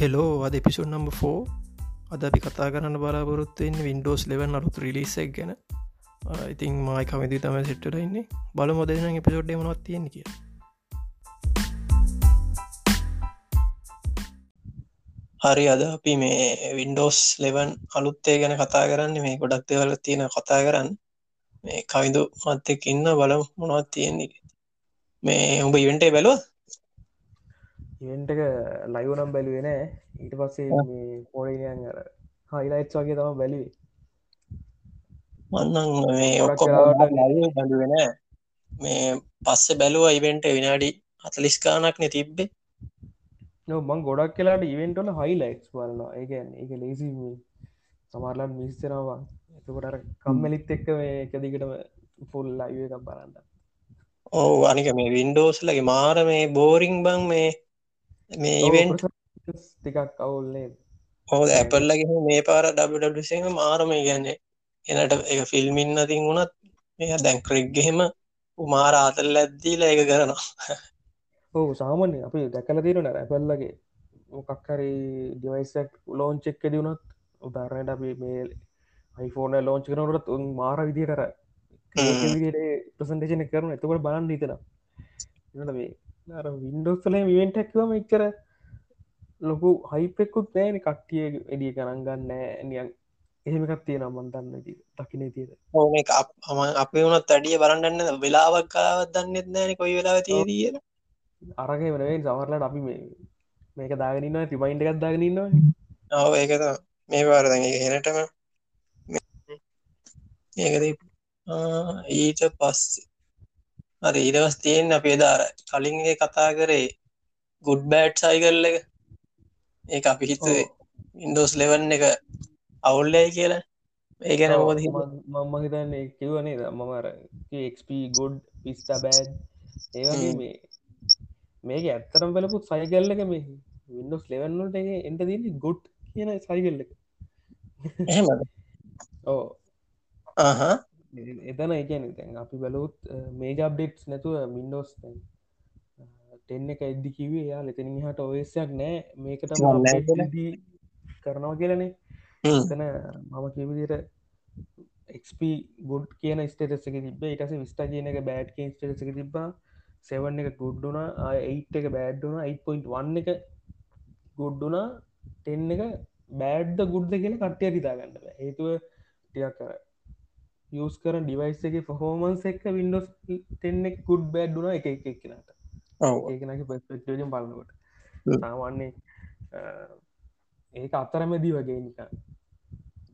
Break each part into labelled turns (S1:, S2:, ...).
S1: Hello අද එපිසුඩ් number for අද අපි කතා කරන්න බලාපොරොත්තුවෙන් වින්ඩෝස් ලෙවන් අලුත් රිලිසක් ගැන. ඉතින් මයි කමති තම සිට්ට ඉන්නේ. බල මොදන එපිසෝඩ් මනත් තියෙන කිය හරි අද අපි මේ වින්ඩෝස් ලෙවන් අලුත්තේ ගැන කතා කරන්න. මේ ගොඩක් දෙවල තියෙන කතා කරන්න. මේ කවිදු මත්තෙක් ඉන්න බල මොනවත් තියෙන්නේ. මේ උඹ ඉවෙන්ටේ බැලුව
S2: ඉවෙන්ටක ලයිවනම් බැලුවෙන ඊට පස්සේ පොඩියන් අර හයිලයිට් වගේ තම බැලි
S1: මන්නන් බැලුවෙන මේ පස්ස බැලුව ඉවෙන්ට විනාඩි අතලිස්කානක්න තිබ්බේ.
S2: මං ගොඩක් කියලාට ඉවෙන්ටල හයිලයිට් බලන්න ඒගැන් එක ලේසි සමරලන් මිස්තරවා එතකොට කම්මලිත් එක්ක මේ එකදිකටම ෆුල් ලයිව එකක් බලන්න.
S1: ඔවු අනික මේ වින්ඩෝස්ලගේ මාර මේ බෝරිං බං මේ මේ ඉවෙන්ට්
S2: ටිකක් අවුල්න්නේ
S1: හෝ ඇපල්ලගේ මේ පාර ඩ මාරම ගැන්නේ එනට එක ෆිල්මින් අතින් වුණත් මේ දැන් ක්‍රික්ගෙහෙම උමාර ආතල් ඇද්දීල එක කරනවා.
S2: ඔහු සාමන්‍ය අපි දැකල තිරන ඇපල්ලගේ මොකක්හරි ඩිවයිසක් ලෝංචෙක්ක දිවුණත් උදාරණයට අපි මේ අයිෆෝන ලෝංච කනට උන් මාර විදිටර ප්‍රසන්ටේෂන කරන එතකට බලන්න හිතෙන මේ වින්ඩෝස්ල විවෙන්ටක්වම එච්චර ලොකු හයිපෙකුත් නෑන කට්ටිය එඩිය කරන් ගන්න. නියන් එහෙමකත් තියෙන මන්දන්න දකින තියද
S1: ඕම අම අපේ වුණත් අඩිය බලන්නන්න වෙලාවක්කාවත් දන්නෙත් නෑන කොයි වෙලාව තියදිය
S2: අරගේ වනේ සමරලට අපි මේ මේක දාගනන්න තිබයින්ට එකත් දාගනන්නවා
S1: ඔව ඒකත මේ පාරද හෙනටම ඒකද ඊට පස්සේ අර ඊදවස් තියෙන් අපේ දාර කලින්ගේ කතා කරේ ගුඩ් බෑඩ් සයිකල්ල එක. ඒ අපි හිතුවේ ඉන්ඩෝස් ලෙවන්න එක අවුල්ලයි කියලා. ඒ ගැන මොද
S2: මම හිතන්නේ කිවනේ මමර එක්ප ගොඩ් පිස්ටා බෑඩ් ඒවගේ මේ මේක ඇත්තරම් බලපුත් සයිකල්ලක මේ වින්ඩෝස් ලෙවන්නට එන්ට දී ගොඩ් කියන සයිකල්ල එක. ඕ එතන එකන තැන් අපි බලුත් මේජ අප්ඩේට්ස් නැතුව මින්ඩෝස් ටෙන්න එක එද්දි කිවේ යා ලෙතනින් හට ඔයසයක් නෑ. මේකට කරනවා කියලනේ. එතන මම කිවිදිට එක්ප ගුඩ් කියන ස්ටේටසක තිබ ඉටස විස්ටා කියන එක බෑඩ් කිය ස්ටේටසක තිබා සෙවන් එක ගුඩ්ඩුන ඒට් එක බෑඩ්ඩුන 8.1 එක ගුඩ්ඩුනා ටෙන්න එක බෑඩ්ද ගුඩ්ද කියන කට්ටය හිතාගන්න හේතුව ටියක් කර යස් කර ඩිවයිස් එක ෆහෝමන්ස් එක වින්ඩෝස් තෙන්න කුඩ් බෑඩ්ඩුන එක එක එක්නට ඒකනක පස්පෙක්ටජම් බලන්නකොට සාමාන්නේ ඒක අතරමැදී වගේ නික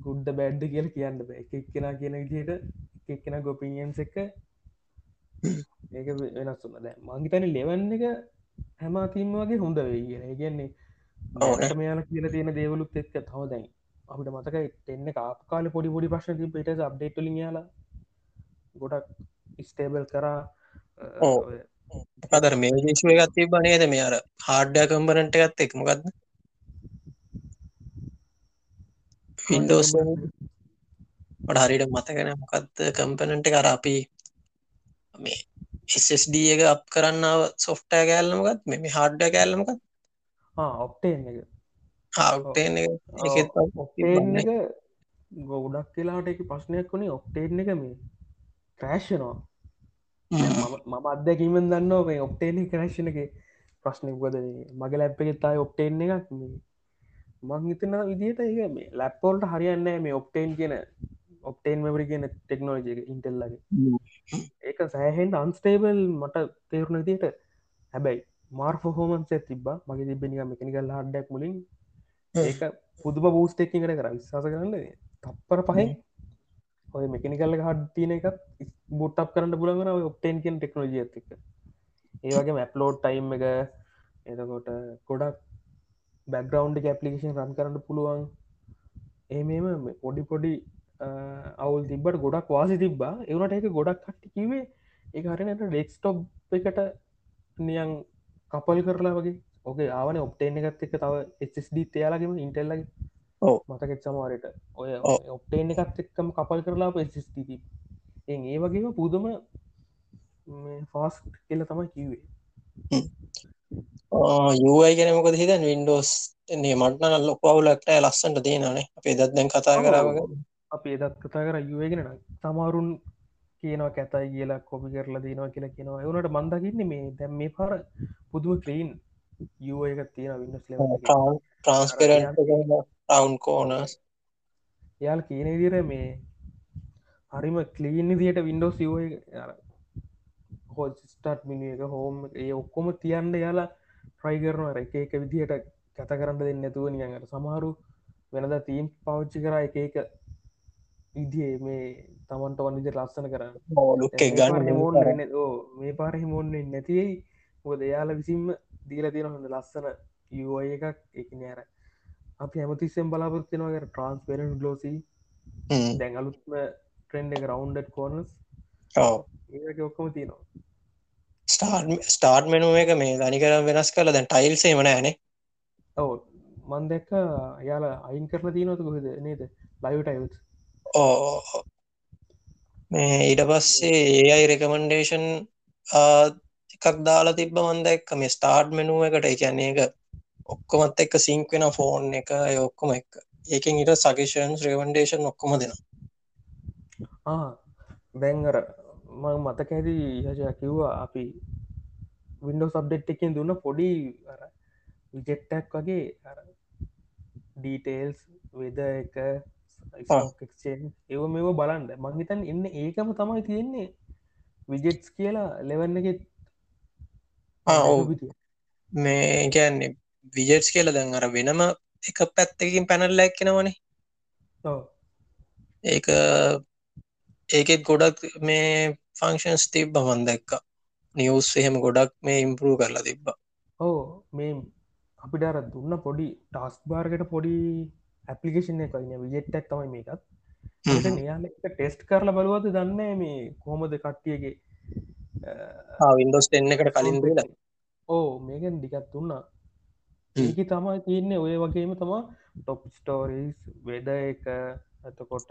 S2: ගුඩ්ඩ බෑඩ්ඩ කියල කියන්න එක එක්කෙන කියන විදියට එක්කෙන ගොපිනියන්ස එක ඒක වෙනස්සුන්න දැ මංගිතන ලෙවන්න එක හැමාතිීම වගේ හොඳ වෙයි කියෙන ඒගන්නේ ඕනට මෙයාල කියල තියෙන දේවලුත් එක්ක. තව දැයි අපිට මතක එන්න කාල පොඩි පොඩි ප්‍රශ්න පිට අප්ඩේට්ල යාලා ගොඩක් ස්ටේබල් කරා.
S1: අදර මේ දේශව ගත්තේ බනේද මේ අර හාඩ්ඩ කම්බරට ගත්ත එක්මගත්ද වින්ඩෝස් ට හරිට මතගෙන මොකක්ද කම්පනට කර අපි මේ SSD එක අප කරන්නාව සොෆ්ටය කෑල්ලමකත් මෙ හාඩ්ඩ කෑල්ලමකත්
S2: ඔක්ටේන් එක
S1: ඔක්ටේන්
S2: ඔක්ටේන් එක ගොඩක් කියලාට එක ප්‍රශ්නයක් වුණේ ඔක්ටේන් එක මේ ක්‍රෑශ්නවා මම අත්දැකීමෙන් දන්න මේ ඔක්ටේන කරශන එක ප්‍රශ්නයක්වද මගේ ලැප් එක තායි ඔක්ටේන් එකක් මං. හිතන විදිට ඒ මේ ලැප්පෝල්ට හරියන්න මේ ඔක්ටේන් කියන ඔක්ටේන් මෙවරි කියන ටෙක්නෝජි එක ඉන්ටෙල්ලගේ ඒක සෑහෙන්ට අන්ස්ටේබල් මට තේරුණ දිට හැබැයි මාර් ෆොහෝමන්ස තිබ මගේ තිබෙනික මෙකනිකල් හඩක් මුලින් ඒක පුදුම බූස්ටෙක්කින් කර කර. විශවාස කරන්න තප්පර පහෙන් ඔය මෙකනිකල්ල හඩ තියන එකත් බොට්ටක් කරන්න පුළන්ගෙන ඔක්ටේන් කියෙන් ටෙක්නෝජිය එක ඒවගේ මැප්ලෝඩ් ටයිම් එක එතකොට ගොඩක් බැග්‍රවන්් ඇපලිකේෂන් රන් කරන්න පුළුවන්. ඒමම පොඩි පොඩි අවුල් තිබට ගොඩක් වාසි තිබ්බා. එවනට එක ගොඩක් කට්ටි කිවේ ඒ හරිනට ඩෙක්ස්ටොප් එකට නියන් කපල් කරලා වගේ ඕක ආවන ඔප්ටේන එකත් එක තව SSD තයාලගේම ඉන්ටෙල්ලගේ මතකෙත් සමවාරයට ඔය ඔප්ටේන එකත් එක්කම කපල් කරලා SSD ඒ ඒ වගේම පුදුම ෆාස් කියල තමයි කිවේ
S1: යුයි ගැන මොකද හිතන් වින්ඩෝස් එන්නේ මටන ලොකවුලට ලස්සන්ට තියෙනනේ අපේ දත් දැන් කතා කරාවග
S2: අපි එදත් කතා කර යුවගෙන තමාරුන් කියනවා කැතයි කියලා කොපි කරලා දනවා කියලා කියනවා. එවනට මන්දකින්න මේ දැම් මේ පාර පුදුව ක්‍රීන් යුව එක. තියෙන වින්නස් ල
S1: ට්‍රන්ස්පරන්් රවන්් කෝනස්
S2: යාල් කියන දිර මේ හරිම කලීන් දිට වින්ඩෝස් යුව හෝ ස්ටාට් මිනි එක හෝම ඒ ඔක්කොම තියන්ට යාලා ට්‍රයි කරනවා. එක එක විදිහට කත කරන්න දෙන්න ඇතුව නියඟට සමහරු වෙනද තීම් පවච්චි කර එක එක ඉදිේ මේ තමන්ට වන්නිද ලස්සන කරන්න මේ පාර හිමෝන්න නැතියි මොද එයාල විසින්ම දීල තියෙන හොඳ ලස්සන යුය එකක්. එක නෑර අපි ඇමතිස්සෙන් බලාපොරත්තිනවාගේ ට්‍රන්ස්පරන් ගලෝසි දැන් අලුත්ම ට්‍රෙන්ඩ එක රවන්්ඩ කෝනස් ඒක ඔක්කොම තියනවා.
S1: ස්ටාර්් ස්ටාර්් මෙනුව එක මේ දනිකර වෙනස් කල දැන් ටයිල්සේ මනෑනේ
S2: ඔව. මන් දැක්ක යාලා අයින් කරලා තියනොතු කොහෙද? නේද? ලයිවටයිල්ස්
S1: ඕ මේ ඊට පස්සේ ඒ අයි රෙකමන්ඩේෂන් එකක් දාලා තිබ මන්ද එක්ක මේ ස්ටාර්ට් මෙනුව එකට. එකන්නේ එක ඔක්කොමත් එක්ක සිංක් වෙන ෆෝන් එක ඔක්කොම එක ඒකින් ඉට සගේෂන්ස් රෙවන්ඩේෂන් ඔක්කොම දෙනවා.
S2: බැංගර ම මතක ඇදී යජ කිව්වා. අපි විඩෝ සබ්ඩෙට් එකෙන් දුන්න පොඩි විජෙට්ටක් වගේ ඩීටේල්ස් වෙද එක ක්ෂන් ඒව මෙව බලන්ඩ මංහිතන් එන්න ඒකම තමයි තියෙන්නේ විජෙට්ස් කියලා ලෙවන්න එකෙත්
S1: මේ ගැන්නේ විජෙට්ස් කියල දැන් අර වෙනම එක පැත්තකින් පැනල්ල එක්කෙනවනේ ඒක ඒකෙත් ගොඩක් මේ ෆංක්ෂන්ස් තිබ්බ මන් දැක්ක. නිියවස් එහෙම ගොඩක් මේ ඉම්පරූ කරලා තිබ්බ.
S2: ඕ මේ අපිට අර දුන්න පොඩි ටස් බාර්ගට පොඩි ඇපලිකේෂන් එකයින විජෙට්ටක් තමයි මේකත්. එයාල ටෙස්ට් කරලා බලුවද දන්න මේ කොහොමද කට්ටියගේ
S1: වින්ඩෝස් එන්න එකට කලින් දලා.
S2: ඕ මේකෙන් දිකත් දුන්නා. ඒක තමයි තියන්නේ ඔය වගේම තමා ටොප් ස්ටෝරීස් වෙද එක ඇතකොට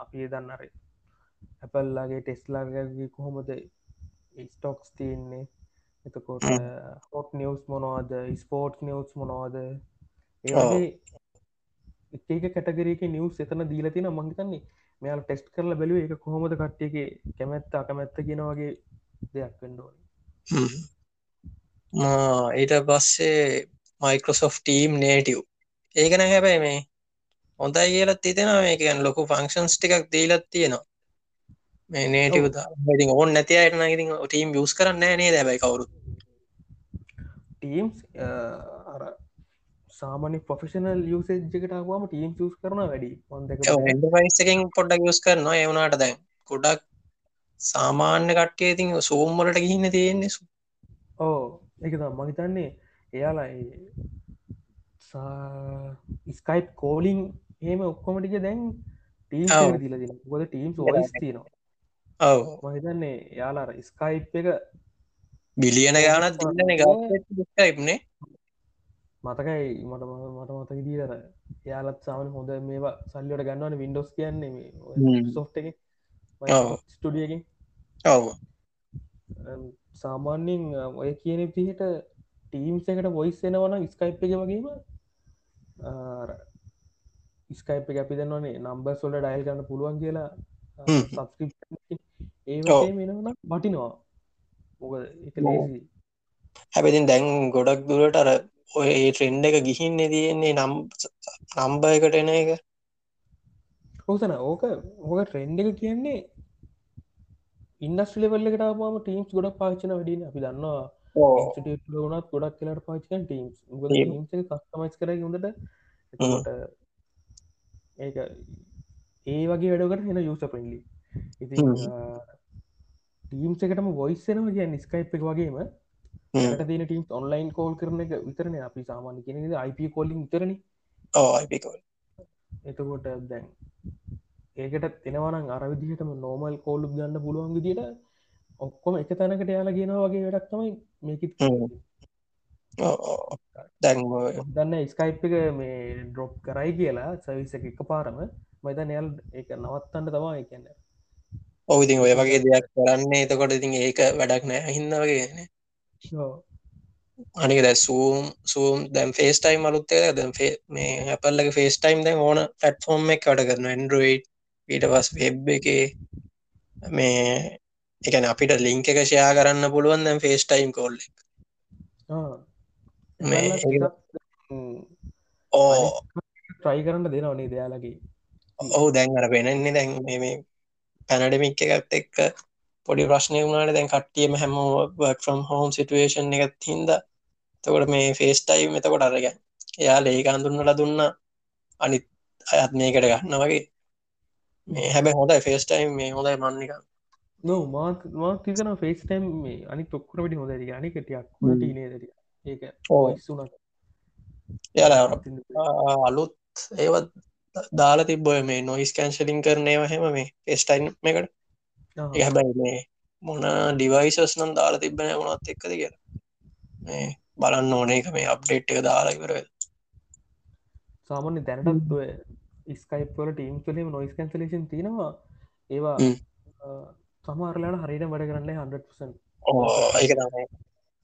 S2: අපි දන්නරේ ඇපල්ලාගේ ටෙස්ලාගේ කොහොමද ස්ටොක්ස් තියන්නේ? එතකොට හොට් නිවස් මොනවාද? ස්පෝට් නිවස් මොනවාද? ඒගේ එක කැටගරක නිවස් එතන දීලතින මංහිතන්නේ මෙයාල ටෙස්ට් කරල බැලුව එක කොහොමද කට්ටියගේ කැමැත්ත අකමැත්ත කියෙනවගේ දෙයක් වෙන්ඩෝන
S1: ඊට පස්සේ මයිකෝසොෆ් ටීම් නේටව් ඒකන හැබැයි මේ හොඳයි කියලත් තිතෙන මේකන් ලොකු ෆංක්ෂන්ස් ටිකක් දීලත් තියෙනවා. මේ නේටව ති ඕන් නැති අයට නගති ටීම් යස් කරන්න නේ දැබයි කවුරු
S2: ටීම්ස් සාමනි පොෆෙෂනල් යුසේජ්ජකටවාම ටීම් ස් කරන වැඩි.
S1: පයිසකින් පොඩ්ඩක් යස් කරනවා. එවුණට දැන් ගොඩක් සාමාන්‍ය කට්ටේ ඉතින් සූම්මලට ගිහින්න තියෙන්නේ සු
S2: ඕ එක මහිතන්නේ එයාලා ස්කයිප් කෝලිං ඒම ඔක්කොමටික දැන් ටීම් දිල දින ගොද ටීම් ෝයිස් තියනවා.
S1: ඔව.
S2: මහිතන්නේ යාලාර ස්කයිප් එක
S1: බිලියන ගානත් දින්නන ගයිප්නේ
S2: මතකයි මට මට මතක දීර යාලත් සාමන හොඳ මේවා සල්ලියට ගන්නවන වින්ඩෝස් කියන්නේ සෝ් එක ස්ටඩියකින්
S1: ඔව.
S2: සාමාන්‍යෙන් ඔය කියන පිහිට ටීම්ස් එකට වොයිස් එනවන ස්කයිප් එක වගේම ස්කයිප් අපි දන්නවනේ නම්බ සොල්ට ඩයිල් ගන්න පුළුවන් කියලා ඒ මෙනවන බටිනවා මොක එක ලේසි
S1: හැබැතින් දැන් ගොඩක් දුරට අර ඔය ඒ ට්‍රෙන්ඩ එක ගිහින්න තියෙන්නේ නම් නම්බ එකට එන එක
S2: හෝසන ඕක ඕක ට්‍රෙන්ඩ එක කියන්නේ ඉන්ඩස්ට්‍රලෙවල්ලකට පාම ටීම්ස් ගොඩක් පාචන වැඩින. අපි දන්නවා වනත් ගොඩක් කියලට පාචන ටීම්ස් කස්තමයිස් කර හොඳට ඒක ඒ වගේ වැඩකට හෙන යුස පෙන්ලි ඉති ටීම්ස් එකටම වොයිස්සෙනව කිය ස්කයිප් එක වගේම. තින ටීම් ඔන්ලයින් කෝල් කරන එක විතරන. අපි සාමාන්‍ය කෙනෙද IP කොලින් විතරන එතකොට දැන් ඒකට තෙනවන අරවිදිහටම නෝමල් කෝලු ගන්න පුළුවන් විදිට ඔක්කොම එක තැනකට යාලා ගෙන වගේ වැඩක් තමයි මේකත්
S1: දැන්
S2: දන්න ස්කයිප් එක මේ ඩ්‍රොප් කරයි කියලා සවිස එක පාරම මයිත නෑල් එක නවත්තන්න තමා කියන්න.
S1: ඔවුතින් ඔය වගේ දෙයක් කරන්නේ. එතකොට ඉතින් ඒක වැඩක් නෑ. හින්න වගේන්නේ අනික දැ සූම් සූම් දැම් ෆේස් ටයිම් අලුත්තේ දැ මේ අපල්ලගේ ෆේස් ටයිම් දැ ඕන ෆටෆෝර්ම් එක කට කරන ඇන්ඩරෝයිඩ් ඊට පස් වෙබ් එක මේ එකන අපිට ලිංක එක ෂයා කරන්න පුළුවන් දැම් ෆේස් ටයිම් කොල්ල මේ ඕ.
S2: ට්‍රයි කරන්න දෙනවනේ දෙයාලගේ
S1: ඔහු දැන් අර පෙනෙන්නේ දැන් මේ පැනඩමික් එකත් එක්ක පොඩි ප්‍රශ්නය වුණට දැන් කට්ටියම හැම ෆම් හෝම් සිටුවේෂන් එකත් හින්ද. තකොට මේ ෆේස්ටයි මෙතකොට අරග එයා ලේක අඳුන්නල දුන්න. අනිත් අයත් මේකට ගන්න වගේ. මේ හැබැ හොඳයි ෆේස්ටයිම් මේ හොඳයි මන්නික
S2: නො මාත් මාත් තිතන ෆේස්ටයිම් මේ අනි තොක්කරට හොඳ අනිකටයක් නේ ඒක ඕසුනට
S1: යාලා අලුත් ඒවත් දාලා තිබ්බොය මේ නොයිස් කැන්ශලින් කරනේව හෙම මේ ෆෙස්ටයින් එකට හැබැයි මේ මොන ඩිවයිසස් නම් දාලා තිබෙන මොනත් එක්කද කියලා. මේ බලන්න ඕනේ එක මේ අප්ඩේට් එක දාලා ඉවර
S2: සාමාන්‍ය දැනටත් ස්කයිපල ටීම් කලීම නොයිස් කැන්සලේෂන් තියෙනවා. ඒවා සමාරලාට හරිට වැඩ කරන්න
S1: ඕ ඒක තමයි.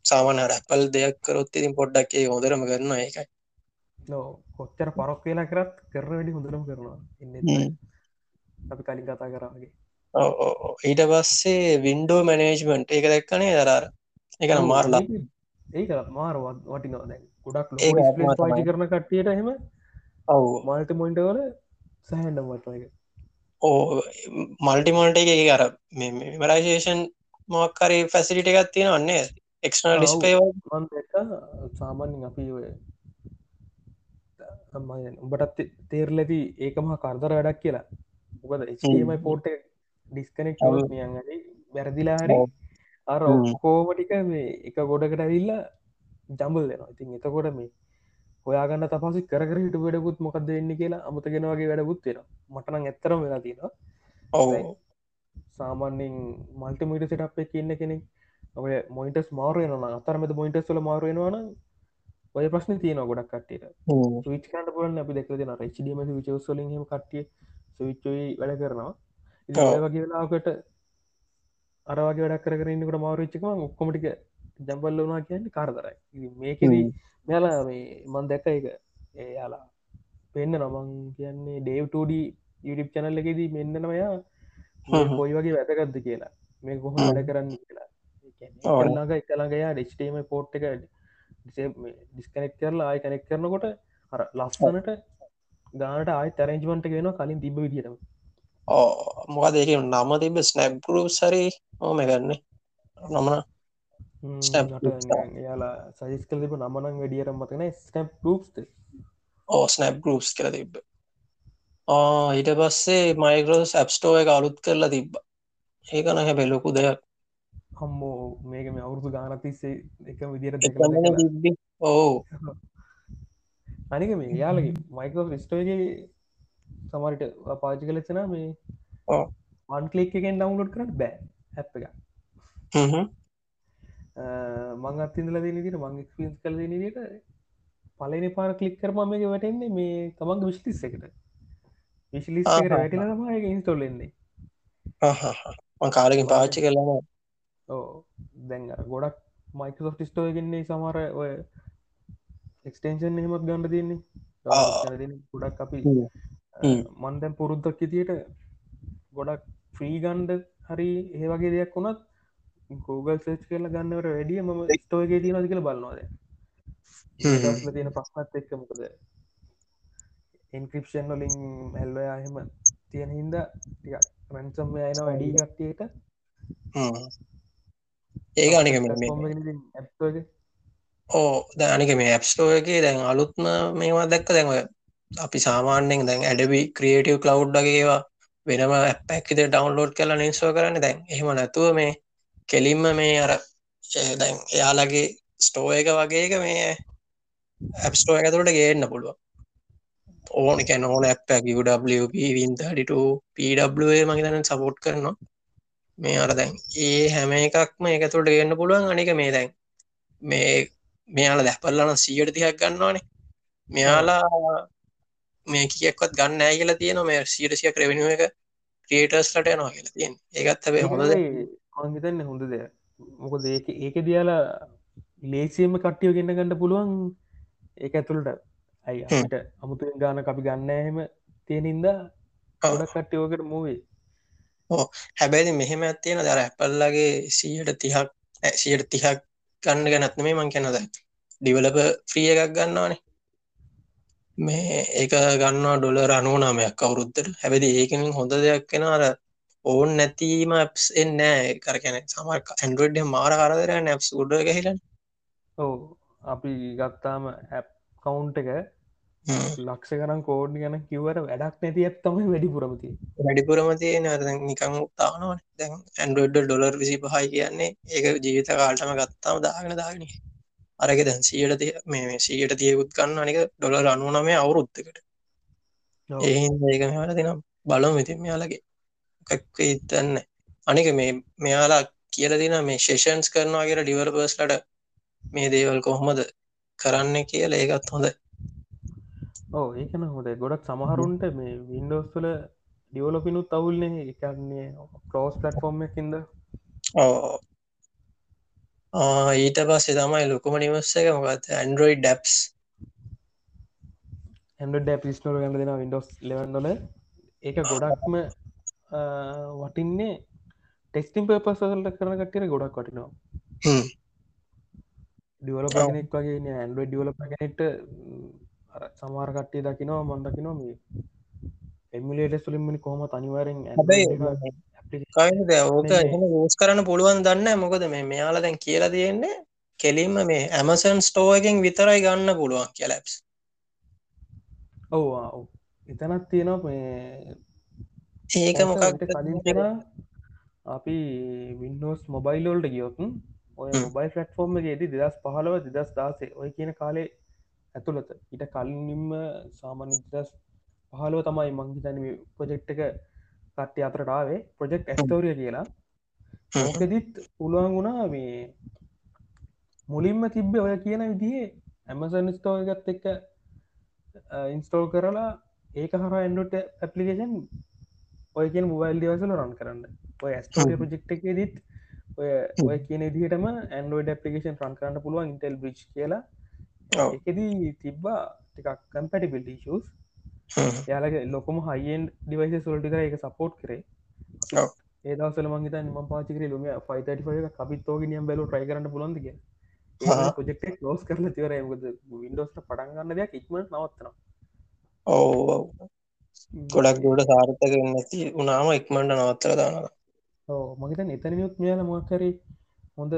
S1: සාමාන රැපල් දෙයක් කරොත් ඉතින් පොඩ්ඩක් ඒ හොදරම කරන්න එකයි
S2: කොච්චර පරක් කියලා කරත් කරන වැඩි හොඳරම් කරනවා. ඉන්න අපි කලින් කතා කරාගේ
S1: ඊට පස්සේ වින්ඩෝ මැනේජ්මන්ට් ඒක දැක්කනේ දරාර එක මාර්ලා.
S2: ඒක මාර වටිනවා දැන්. ගොඩක් පාචි කරන කට්ටියට එහෙම
S1: ඔවු.
S2: මල්ට මොයින්ට වල සැහන්ඩ එක
S1: ඕ මල්ටිමොල්ට එක අර මෙමරයිශේෂන් මොක්කරි ෆැසිලිට එකත් තියෙන වන්නේ එක්නල් ඩිස්පේ
S2: සාමාන්‍යෙන් අපි ඔය උඹටත් තේරලති ඒකම කරදර වැඩක් කියලා. උකද එමයි පෝට් ඩිස්කනෙක් නියන් වැරදිලාහරි අර ඔක්කෝමටික මේ එක ගොඩකට ඇවිල්ලා ජම්බල් දෙනවා ඉතින් එතකොට මේ හොයාගන්න තපසි කර හිට වැඩකුත් මොකද වෙන්න කියලා අමතගෙනවගේ වැඩකුත් වෙන මටනං ඇත්තරම වෙලා තියෙනවා.
S1: ඔව.
S2: සාමාන්‍යෙන් මල්ටිමීට සිටප් එක ඉන්න කෙනෙක් ඔය මොයින්ටස් මාරුවන අතරමද මොයින්ටස් වල මාරුවෙනවාන ඔය ප්‍රශ්න තියන ගොඩක් කට්ටියට. විච් කට පුලන් අපි දෙක දෙන රච්ඩීම විචවස්වලින් කට්ටිය සවිච්චයි වැඩ කරනවා වගේ වෙලාකට අරවාගේ වැඩක් කරන්නකට මාරුච්චකම ඔක්කොමටික ජම්බල්ල වනා කියන්න කාරදරයි. මේකෙදී මෙලා මේ මන් දැක්ක එක ඒයාලා පෙන්න්න නමං කියන්නේ ඩේව්ටඩ යුටිප් චනල්ල එකෙදී මෙන්නනවයා පොයි වගේ වැදගත්ද කියලා. මේ කොහොම වැඩ කරන්න කියලා. ළඟ එකළඟයා ඩිස්ටේම පෝට් එක ඩිස්කනෙක් කරලා ආය කනෙක් කරනකොට අර ලස්සනට ගානට ආය තරෙන්ජමන්ට වෙන කලින් තිබ විදිටම
S1: ඕ මොකද ඒක නම තිබ ස්නැබ් ගරු සරි ඕම ගන්න. නමන
S2: යාලා සයිස් කල තිබ නමනං වැඩියරම් මතන snap labs
S1: or snap groups කර තිබ්බ. ඊට පස්සේ මයිකරෝස් ඇප්ස්ටෝ එක අලුත් කරලා තිබ්බ. ඒකන හැබැ ලොකු දෙයක්.
S2: හම්මෝ මේක මේ අවුරුදු ගානතිස්සේ එක විදිර
S1: ඕ
S2: අනික මේ යාලගේ මයිකෝ ස්ටෝගේ සමරිට පාචි කලෙසන මේ වන් කලික් එකෙන් ඩවන්ලෝඩ් කරට බෑ හැප් එක මං අත්තිදල දෙනදිට මං ක්ස්පින්ස් කල දෙනට පලනි පාර කලික් කරම මේක වැටෙන්නේ මේ තමන්ග විශ්ලිස් එකට. විශලිස් එකට වැටල තමයික ඉන්ස්ටොල්ලෙන්නේ
S1: කාලකින් පාච්චි කරලම
S2: ඕ දැන් ගොඩක් මයිකෝ ටිස්ටෝ ගෙන්නේ සමර ඔය එක්ස්ටේන්ෂන් එහෙමත් ගණඩ තියන්නේ. ගොඩක් අපි මන්දැම් පුරුද්දක් ඉතියට ගොඩක් ෆ්‍රී ගන්ඩ හරි ඒ වගේ දෙයක් වුණත් Google සේච් කරලා ගන්නවට වැඩිය ම ස්ටෝගේ තියෙනද කියල බලන්නවාද තියෙන පස්සත් එක්ක මොකද ඉන්ක්‍රපෂන් වලින් හැල්ලයා එහෙම තියෙන හින්ද රැන්සම් යන වැඩී ගට්ටියට
S1: ඒක අනික ඕ දැනික මේ ඇප්ස්ටෝගේ දැන් අලුත්ම මේවා දැක්ක දැන්ව අපි සාමාන්‍යෙන් දැන් ඇඩබි ක්‍රියටව් කලව් ගේවා වෙනම ඇපැක්කිත ඩවන්ලෝඩ් කල නින්ස්ව කරන්න. දැන් එහෙම නැතුව මේ කෙලින්ම මේ අර දැන් එයාලගේ ස්ටෝ එක වගේක මේ ඇප්ස්ටෝ එක තුළට ගේන්න පුළුව ඕන කැන ඕන ඇපක් WP වින්තඩිට පේ මගේතන සපෝට් කරනවා. මේ අර දැන් ඒ හැම එකක්ම එක තුළට ගන්න පුළුවන්. අනික මේ දැන් මේ මෙයාල දැපල්ලන සියට තියක් ගන්නවානේ. මෙයාලා මේ කියෙක්වත් ගන්න ඇ කියලා තියෙන මේ සියටසිය ක්‍රවෙනුව එක ක්‍රියටර්ස් ලට යනවා කියලා තියෙන් ඒකත් හැබේ හොඳ
S2: මංහිතන්න හොඳ දෙය මොකද ඒක ඒක දියාලා ලේසියම කට්ටියෝ ගන්න ගන්න පුළුවන් ඒ ඇතුළට. ඇයි
S1: හ්ම්.
S2: අපිට අමුතු ගාන අපි ගන්න එහෙම තියෙනින්ද
S1: ඔව්.
S2: ගොඩක් කට්ටියෝකට මූවේ
S1: හැබැයි මෙහෙම ඇත්තියෙන දර ඇපල්ලගේ සීයට තිහක් සියට තිහක් ගන්න ගැනත්න මේ මං කැනද ඩිවලප ්‍රිය එකක් ගන්නවානේ මේ ඒක ගන්නවා ඩොලර් අනුවනාමයක් කවුරුත්තර හැබැදි ඒකනින් හොඳ දෙයක් කෙන අර ඕන් නැතිීම ඇප්ස් එන්නෑ කරකැන සමර ඇන්ඩරෝඩ් මාර කරදර නැප්ස් උඩ ගහිලන්
S2: ඔව. අපි ගත්තාම ඇප් කවුන්් එක ලක්ෂ කරම් කෝඩ් ගැන කිවට වැඩක් නැති ඇත් තමයි වැඩි පුරමති
S1: වැඩිපුරමතිය නද නිකං තානවා දැන් ඇන්ඩෝඩ් ඩොලර් විසි පහයි කියන්නේ ඒක ජීවිත කාල්ටම ගත්තාම දාගෙන දාගෙන අරක දැන් සියට මේ සීයට තියකුත් කන්න අනික ඩොලර් අනුනමේ අවුරුත්තකට ඒ ඒක මෙහට තිනම් බලම ඉතින් මෙයාලගේ. කක්ක ඉතන්න අනික මේ මෙයාලා කියල දින මේ ශේෂන්ස් කරනවා කියල ඩිවර්පර්ස්ලට මේ දේවල් කොහොමද කරන්න කියල ඒකත් හොඳ
S2: ඕ ඒකන හොද ගොඩක් සමහරුන්ට මේ වින්ඩෝස්තුල ඩියවලපිනුත් අවුල්න්නේ එකන්නේ කලෝස් පලට්ෆෝර්ම් එකකින්ද.
S1: ඕ ඊට පස්සේ තමයි ලොකුම නිවස්ස එක මොකත් ඇන්ඩරෝයි ඩැප්ස්
S2: හැඩ පිස්නෝල ගන්න දෙෙන විඩෝස් ලෙවන්නොල ඒක ගොඩක්ම වටින්නේ ටෙස්ටිම් පපසල්ට කරන කටර ගොඩක් වටිනවා. ඩිවල පගෙනෙක් වගේ ඇන්ඩ ඩියවල පගෙනෙට සමාර කට්ටේ දකිනවා මන්දකිනවා මේ එමිලේට සුලින්මනි කොහම තනිවරෙන්
S1: කයිද ඕක එහෙම ගෝස් කරන්න පුළුවන් දන්න මොකද මේ මෙයාල දැන් කියලා තියෙන්නේ කෙලින්ම මේ ඇමසන් ස්ටෝ එකෙන් විතරයි ගන්න පුළුවන් කියලැප්ස්
S2: ඔවවා එතනත් තියෙනවා
S1: ඒක මොකක්
S2: කලින් අපි වින්ඩෝස් මොබයිලෝල්ට ගියොතුන් ඔය මොබයි ෆලට්ෆෝර්ම් එකේදී දෙදස් පහලව දෙදස් දාසේ ඔය කියන කාලේ ඇතුළත. ඉට කලින්නිම්ම සාමාන්‍ය දස් පහලෝ තමයි මංහි තැන එක කට්ටය අතරටාවේ ප්‍රජෙක්් ඇස්තෝරිය කියලා. ඕකෙදිත් පුළුවන් වුණා මේ මුලින්ම තිබ්බ ඔය කියන විදිහේ ඇමසන් ස්තෝගත් එක්ක ඉන්ස්ටෝල් කරලා ඒක හර එන්ඩට ඇපලිකේෂන් ඔය කිය මොබයිල් දවසල රන් කරන්න. ඔය ඇස්ටෝඩ ප්‍රජෙක්් එක දිත් ඔය ඔය කියන දිහටම ඇන්ඩෝඩ පපිකේෂන් රන් කරන්න පුළුවන් ඉන්ටෙල් බ්‍රිච් කියලා. එකදී තිබ්බා ටිකක් කම්පැටිබිල්ටි ශස් යාලගේ ලොකම හයිෙන් ඩිවයිස සොල්ටි කර එක සපෝට් කරේ. ඒදසල මංගත ම පාචිකර ලුම ෆයිතට කපිත්තෝග නියම් බැලු ට්‍රයි කරන්න පුලොන්දිග පොජෙක්ට ලෝස් කරල තිවර වින්ඩෝස්ට පටන්ගන්න දෙයක් ඉක්ම නවත්තනවා.
S1: ඔව ගොඩක් ගොඩ සාර්ථක නැති උනාම ඉක්මට නවත්තර දානවා.
S2: මගේත එතනයුත් මෙයාල මොකරේ හොඳ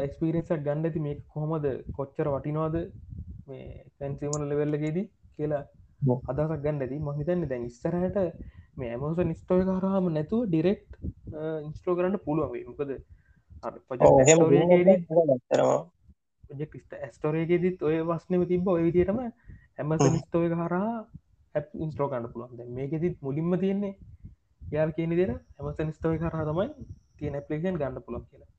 S2: එක්ස්පිරෙන්සක් ගන්න ඇති මේ කොහොමද කොච්චර වටිනවාද මේ තැන්සිමන ලෙවෙල්ලගේදී කියලා අදසක් ගන්න ඇති මහිතන්න දැන් ඉස්සරහට මේ ඇමෝස නිස්ටෝය කරහම නැතුව ඩිරෙක්් ඉන්ස්ටෝ කරන්න පුළුවන් මොකද ඇස්ටෝරේගෙදත් ඔය වස්නම තිබ ඔය විදිටම ඇමස නිස්තෝය හරහා ඇප් ඉන්ස්ටෝ කන්න පුළුවන්. මේකෙතිත් මුලින්ම තියෙන්නේ යාල් කියන දෙර ඇමස නිස්තෝය කරහ තමයි තියෙන ඇපලිකන් ගන්න පුළොක් කියලා.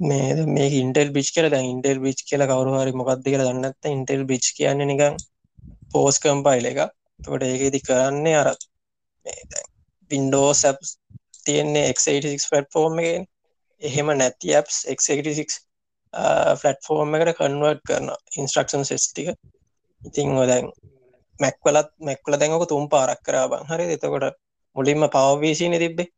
S1: මේ මේ ඉන්ටල් බිච් කල ඉන්ටල් බිච් කියල කවරුහරි මොකක්ද කියලා දන්නත් ඉන්ටල් බිච් කියන්න නිකං පෝස් කම්පයිල එක තොට ඒකෙදි කරන්නේ අරත් පින්ඩෝ සැප් තියෙන්නේ එක්86 පටෆෝර්ම් එකෙන්. එහෙම නැති ඇප්ස් එක්86 ෆලට්ෆෝර්ම් එකට කන්වර්ට් කරන ඉන්ස්ට්‍රක්ෂන් සෙස්ටික ඉතිං දැන් මැක්වලත් මැක්වල දැඟක තුම් පාරක් කරා බං හරි එතකොට මුලින්ම පවපීසින තිබ්බේ.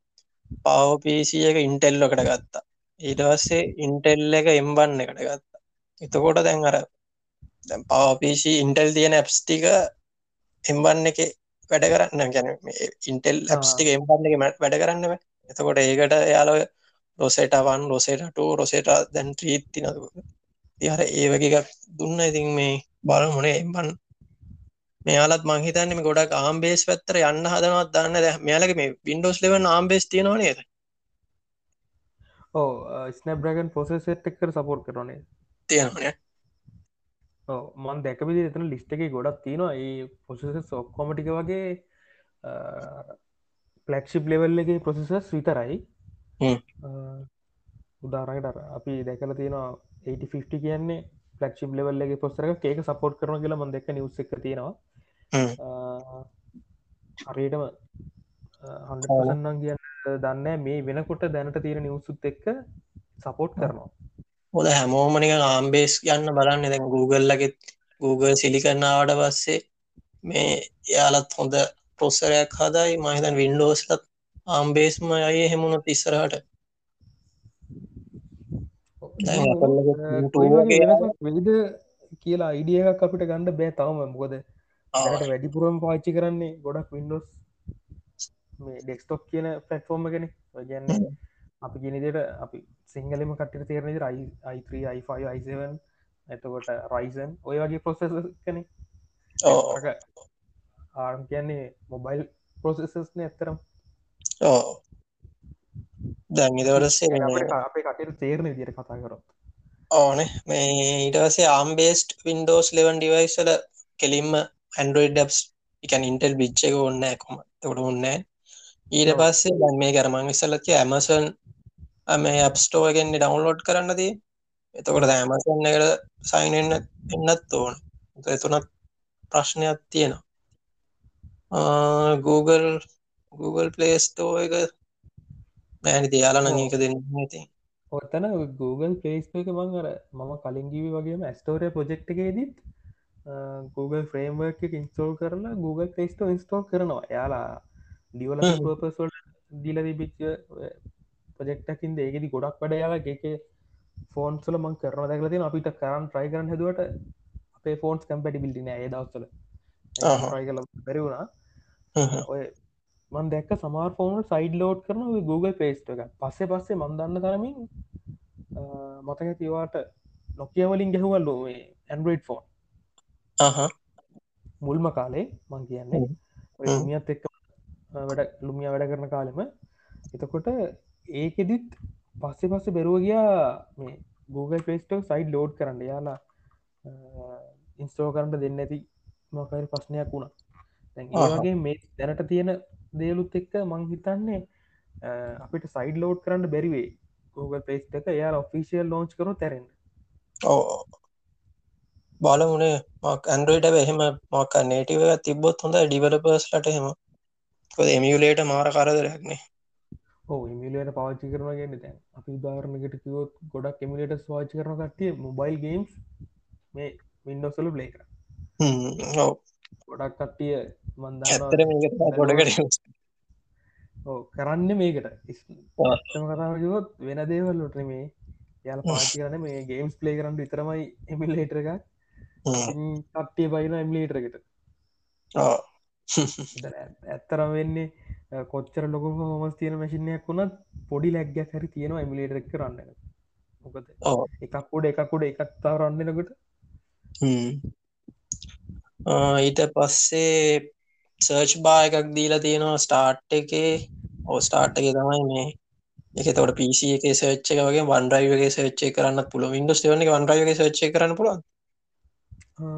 S1: පවපීසි එක ඉන්ටෙල්ලකට ගත්තා. ඊටවස්සේ ඉන්ටෙල් එක එම්බන්න එකට ගත්තා. එතකොට දැන් අර පවපීසි ඉන්ටෙල් තියෙන ඇප්ස්ටික එම්බන්න එක වැඩ කරන්න. ගැන ඉන්ටෙල් ඇප්ස්ටික එම්බන්න එක වැඩ කරන්න එතකොට ඒකට යාලව රොසේටවන් රොසේටට රොසේට දැන් ත්‍රීත්ති නතු තිහර ඒ වගේ දුන්න. ඉතින් මේ බල මොනේ එම්බන් මෙයාලත් මංහිතන්නේ ගොඩක් ආම්බේස් පැත්තර යන්න හදනවත් දන්න ද මෙයාලක මේ වින්ඩෝස් ලෙව ආම්බේස් තියෙනවා නේද?
S2: ඕ ස්නබ්‍රගන් පොසෙසෙට් එක්කර සපෝට් කරනේ
S1: තියෙනනේ
S2: මන් දැකවිදි එතන ලිස්ට එක ගොඩක් තියෙනවා. ඒ පොසෙස සොක්කොමටික වගේ පලක්ෂිප් ලෙවල් එක ප්‍රසෙසස් විතරයි. උදාරකට අපි දැකල තියෙනවා 80 කියන්නේ ලක්ෂිප් ලෙවල්ලගේ පොස්තරක ඒක සපෝට් කරන කියලා මන් දෙක නිවස් එක තියෙනවා. හරියටම හන්නම් කියන්න දන්න මේ වෙනකොට දැනට තියෙන නිවසුත් එක්ක සපෝට් කරනවා
S1: හොද හැමෝමනික ආම්බේස් යන්න බලන්න. දැන් Googleලගෙත් Google සිලිකරන්නාවට පස්සේ මේ යාලත් හොඳ පොස්සරයක් හදයි. මහිතන් වින්ඩෝස්ලත් ආම්බේස්ම අය හෙමුණු තිස්සරහට
S2: වෙද කියලා අයිඩියක් අපිට ගණඩ බෑ තවම මොකද වැඩිපුරම් පාච්චි කරන්නේ ගොඩක් වින්ඩෝස් මේ ඩෙක්ස්ටොප් කියන පලට්ෆෝර්ම කෙනෙ ගැන්න අපි ගෙනදට අපි සිංහලම කටට තේරනෙ රයි අයි7 එතකොට රයිසන් ඔය වගේ පොසෙස කනෙ ආරම් කියන්නේ මොබයිල් පොසෙසස්න ඇත්තරම්
S1: දැන් ඉදවටසේ
S2: අපේ කටට තේරණ විදිර කතා කරොත්.
S1: ඕන. මේ ඊටවසේ ආම්බේස්ට වින්ඩෝස් ලෙවන් ඩිවයිසල කෙලින්ම ඇන්ඩරෝයිඩ් ඩබ්ස් එකන් ඉන්ටල් බිච්ච එක ඔන්න කොම තොට ඔන්න ඊට පස්සේ දැන් මේ කරමං ඉස්සලක ඇමසන් මේ අප්ස්ටෝගෙන්න්න ඩවන්ලෝඩ් කරන්නදී එතකොට ඇමසන් එකට සයින්න්න එන්නත් ඕන. එතුනත් ප්‍රශ්නයක් තියෙනවා. Google Google පලේස්ටෝ එක මෑනි දයාලන ඒක දෙන්න ති
S2: ඔත්තන Google පේස්ට එක මං අර මම කලින්ගීවි වගේම ඇස්ටෝරය ප්‍රජෙක්් එකේදීත් Google ෆ්‍රේම්වර්ක් ඉන්ස්ටෝල් කරලා Google පේස්ටෝ ඉන්ස්ටෝල් කරනවා. යාලා ඩිවල පපසල් දීල තිබිච්ච ප්‍රජෙක්්ටකින් ඒගෙදි ගොඩක් වඩ යාලා එක ෆෝන්සල මං කරන දැකලතින අපිට කරන්න ට්‍රයි කරන්න හැදුවට අපේ ෆෝන්ස් කම්පටිබිලිටි නෑ දවස්සල ට්‍රයි කල බැරිවුණා ඔය මන් දැක්ක සමාර් ෆෝන් සයිඩ් ලෝඩ් කරන Google පේස්ට එක පස්සේ පස්සේ මන්දන්න තරමින් මතක තිවාට නොකියවලින් ගැහුවල්ලෝ ඇන්ඩරෝයිඩ් ෆෝන් මුල්ම කාලේ මං කියන්නේ. මියත් එක්ක වැඩ ලුමිය වැඩ කරන කාලෙම. එතකොට ඒකෙදිත් පස්සෙ පස්සේ බැරුව ගියා මේ Google පේස්ටෝ සයිඩ් ලෝඩ් කරන්න. යාලා ඉන්ස්ටෝ කරට දෙන්න ඇති මොකරි ප්‍රශ්නයක් වුණා. ඒගේ මේ දැනට තියෙන දේලුත් එක්ක මං හිතන්නේ අපිට සයිඩ් ලෝඩ් කරන්න බැරිවේ Google පේස්ට එක යා ඔෆිසිියල් ලෝච් කරු තැරෙන්
S1: බලමුණේ මක් ඇන්ඩරෝයිඩ එහෙම මක් නේටව තිබොත් හොඳ ඩිවලපර්ස් ලට හෙම එමියලේට මාර කරදරයක්නේ
S2: ඕ ඉමිලට පාචි කරන ගෙන තැන් අපි උදාරණකට කිවොත් ගොඩක් එමිලට වාච කරන කටේ මොබයිල් ගේම්ස් මේ වින්ඩෝසලු ප්ලේ කර. ගොඩක් කට්ටිය මන්ද
S1: ගොඩකට
S2: කරන්න. මේකට. ඉස්ම කතාවගොත් වෙන දේවල්ලොට මේ යාල පාචි කරන මේ ගේම්ස් ප්ලේ කරන්න විතරමයි එමිල්ලේටර එකක්. කට්ටිය බයින එම්ලීටරකට ඇත්තරම් වෙන්නේ කොච්චර ලොක හොමස් තියෙන මැසිිනයක් වුණත් පොඩි ලැක්ග හැරි තියෙනවා එමිලේටරක් කරන්න මොකද එකක්කුඩ එකකුඩ එකත්තා රන්නනකට
S1: ඊට පස්සේ සර්ච් බා එකක් දීලා තියෙනවා ස්ටාර්ට් එකේ. ඕ ස්ටාර්ට් එක තමයි මේ එක තවට පිසි එක සච්ච එක වගේ වන්ඩරයිවගේ සච්චේ කරන්න පුළ ඉන්ඩස් වන වන්ඩරයිවගේ සච්චේ කරන්න පුළුවන්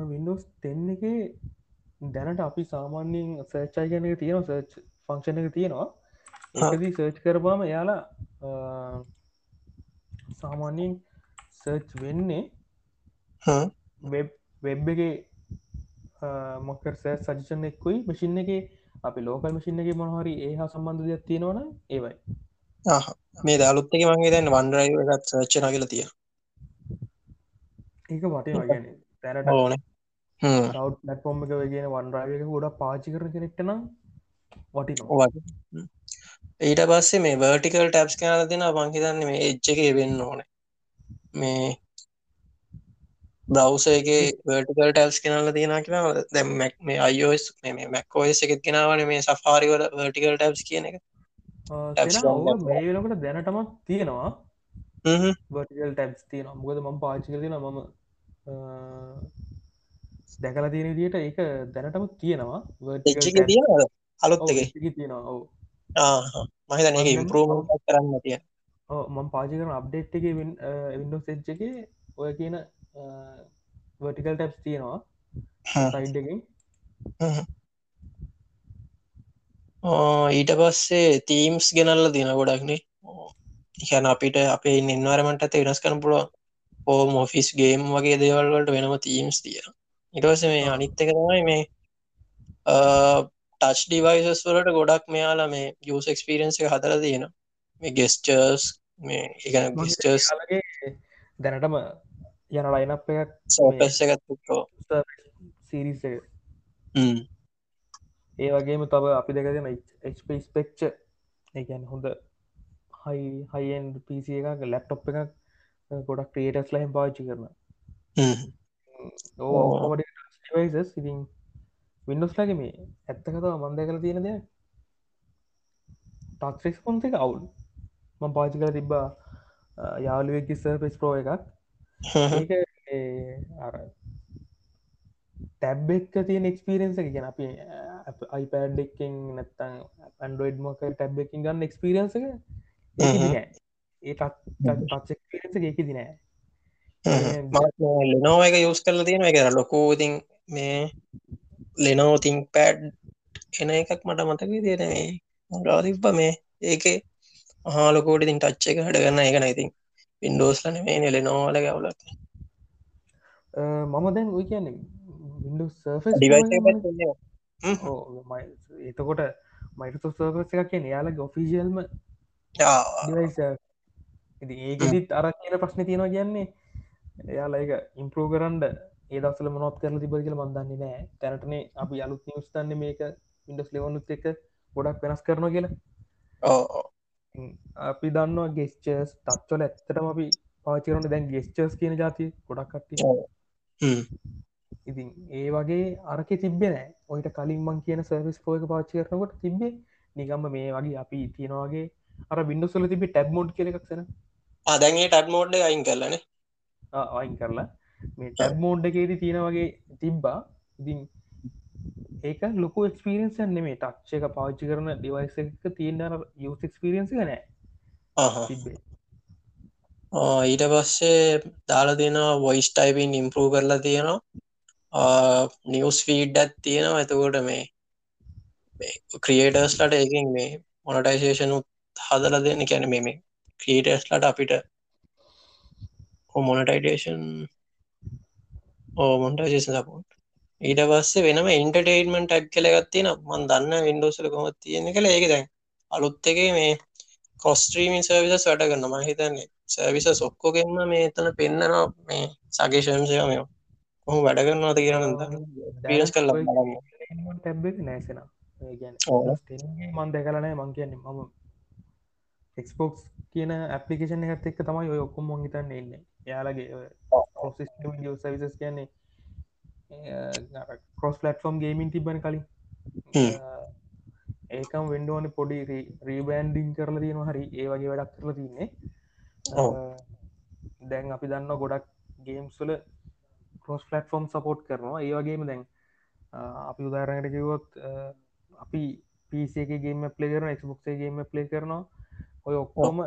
S2: විඩෝස් තෙන්න එක දැනට අපි සාමාන්‍යෙන් සර්චයි ගැන තියෙන සර්ච් ෆංක්ෂණ එක තියෙනවා. ඒදී සර්ච් කරපාම යාලා සාමාන්‍යයෙන් සර්ච් වෙන්නේ වෙබ් එක මොකර සෑ සජිෂන් එක්කුයි මසින් එක. අපි ලෝකල් මසින් එක මොහරි ඒ හා සම්බන්ධ දෙයක් තියෙනවන ඒවයි.
S1: මේ දලුත් එක මගේ දැන් වන්ඩරයි එකත් සච්චන කියල තිය
S2: ඒක වටේ වගන්නේ තැනට
S1: ඕන.
S2: රව් ලටෆෝර්ම් එක වගෙන වන්රායක ගොඩ පාචි කර කෙනෙක්ට නම් වටි
S1: ඊට පස්සේ මේ වර්ටිකල් ටැප්ස් කන දෙෙන පංහිතන්න මේ එච්ච එක වෙන්න ඕන. මේ බ්‍රවස එක වර්ටිකල් ටැල්ස් කෙනල තියෙන කියෙන දැම් මැක් මේ අයෝස් මේ මැක්කෝස් එකත් කෙනවන මේ සෆාරිවල වර්ටිකල් ටැබ්ස් කියන එක.
S2: මේලකට දැනටමත් තියෙනවා. වර්ටිකල් ටැබ්ස් තියෙන මොකද ම පාචි කරතින මම දැකල තියෙන දිට ඒක දැනටම තියෙනවා
S1: අලොත් එක. මහිතන ඉම්පරෝම කරන්න තිය
S2: මම පාචි කරන අප්ඩේට් එක විඩෝ සෙච්ච එක ඔය කියන වර්ටිකල් ටැප්ස් තියෙනවා. සයිඩ්කින්
S1: ඊට පස්සේ තීම්ස් ගෙනල්ල දින ගොඩක්නේ ඉහන අපිට අපේ නින්වාරමට ඇත වෙනස් කරන පුළුවන්. ඕම ඔෆිස් ගේම් වගේ දේවල්වලට වෙනම තීම්ස් තිය ඉටවස මේ අනිත් එක තමයි මේ ටච් ඩිවයිසස් වලට ගොඩක් මෙයාලා මේ යස් එක්ස්පිරන්ස එක හදර තියෙන මේ ගෙස්ටර්ස් මේ එකන ගස්ටර්ස්
S2: දැනටම යන ලයිනප් එකක්
S1: සෝපස් එකත්කෝ
S2: සිරිස ඒ වගේම තව අපි දෙකදෙන ස්පෙක්ච ඒගැන් හොඳ හයි හයින් පිසි එකක් ලැප්ටොප් එකක් ගොඩක් ක්‍රේටස් ලයිම් පාච්චි කරන ඕකොමට ඉතින් වින්ඩෝස්ලාගේ මේ ඇත්ත කතාව මන්ද කළ තියෙන දෙයක් ටක්ස් පොන්ස එක අවුල් ම පාචි කල තිබ්බා යාලුවෙක්කි සර්පෙස් ප්‍රෝ එකක්. ටැබ් එක්ක තියෙන එක්ස්පිරෙන්න්ස එක. ගැන අපි අයිපඩ් එක්කෙන් නැත්තං පන්ඩෝයිඩ් මොක ටැබ් එකින් ගන්න එක්ස්පිරන්ස එක ඒටත් පච්චක්ස්පිරන්ස එක දිනෑ
S1: ලෙනෝ එක යස් කරල තියෙන එක ලොකෝතින් මේ ලෙනෝ තිං පැඩ් එන එකක් මට මතක තියෙන ගාතිප්ප මේ ඒක හාලකෝට තින් ටච්ච එක හට ගන්න එක නයිතින් පින්ඩෝස් ලන මේ නෙලෙනෝවල ගවලත්
S2: මම දැන් ඔය කියන්නේ එතකොට මයිට සර්ෆස් එකක් කිය යාල ඔෆිසිියල්ම ඉති ඒකෙදිත් අර කියන ප්‍රශ්න තියෙනවා කියන්නේ. එයාලා එක ඉම්පරෝ කරන්ඩ ඒදසල මොත් කරල තිබර කියල මන්දන්නේ නෑ. තැනටනේ අපි අලුත් නිවස්තන්න මේක ඉන්ඩස් ලෙවනුත් එක ගොඩක් වෙනස් කරන කියලා. අපි දන්නවා ගෙස්චර්ස් තත්වල ඇත්තටම අපි පාචරන දැන් ගෙස්චර්ස් කියන ජාති ගොඩක් කට්ටිය. ඉතින් ඒ වගේ අරක තිබෙනෑ ඔයිට කලින් මං කියන සර්විස් පෝයක පාචි කරනකොට තිබේ නිගම්ම මේ වගේ අපි තියෙනවාගේ අර බින්ඩුසල තිබේ ටැබ් මෝඩ් කෙරක්සන
S1: අදගේ ටඩ් මෝඩ් අයින් කරලන
S2: අයින් කරලා මේ ටැබ් මෝඩ් එකේදී තියෙන වගේ තිබ්බා. ඉතින් ඒක ලොකු එක්ස්පිරියන්ස් නෙමේ ටක්ෂ එක පාච්චි කරන ඩිවයිස එක තියෙන යස් එක්ස්පිරියන්ස නෑ.
S1: ඊට පස්සේ දාලා තියෙනවා වොයිස් ටයිපින් ඉම්පරූ කරලා තියෙනවා. නිවස් ෆීඩ් ඇත් තියෙනවා. ඇතකොට මේ ක්‍රියේටර්ස්ලට එකින් මේ මොනටයිසේෂනුත් හදල දෙන්න. කැන මේ ක්‍රියටර්ස්ලට අපිට මොනටයිටේෂන් ඕ මොන්ටයිසේෂන් සපෝට් ඊට පස්සේ වෙනම ඉන්ටර්ටේන්මෙන්ට් ටැක් කලගත්තින මන් දන්න වින්ඩෝසල කොම තියෙන කළ ඒක දැන් අලුත් එක මේ කොස්ට්‍රීමින් සර්විස වැඩ කරන්න ම හිතන්නේ සර්විස සොක්කෝගෙන්ම මේ එතන පෙන්න්නනවා මේ සගේශම්සය මෙ කොහු වැඩ කරන්නවාද කියන පිරස් කල්ල
S2: ටැබ් නෑසෙන මන් දැකලනෑ මං කියන්නේ මම එක්ස්පෝක්ස් කියන ඇපලිකේෂන එකත් එක්ක තමයි ඔය ඔක්කොම හිතන්න එන්න යාලගේ සවිසස් කියන්නේ කොස් පලටෆෝම් ගේමින් තිබන කලින්. ඒකම් වෙන්ඩෝන පොඩි රීබෑන්ඩිං කරල තියෙන හරි ඒ වගේ වැඩක් කරල තින්නේ. දැන් අපි දන්න ගොඩක් ගේම්ස්ල කොස් පලටෆෝම් සපෝට් කරනවා. ඒ වගේම දැන් අපි උදාරණයට කිවොත් අපි පිසේක ගේම පලේ කරන එක්බොක්සේ ගේම පලේ කරනවා. ඔය ඔක්කොම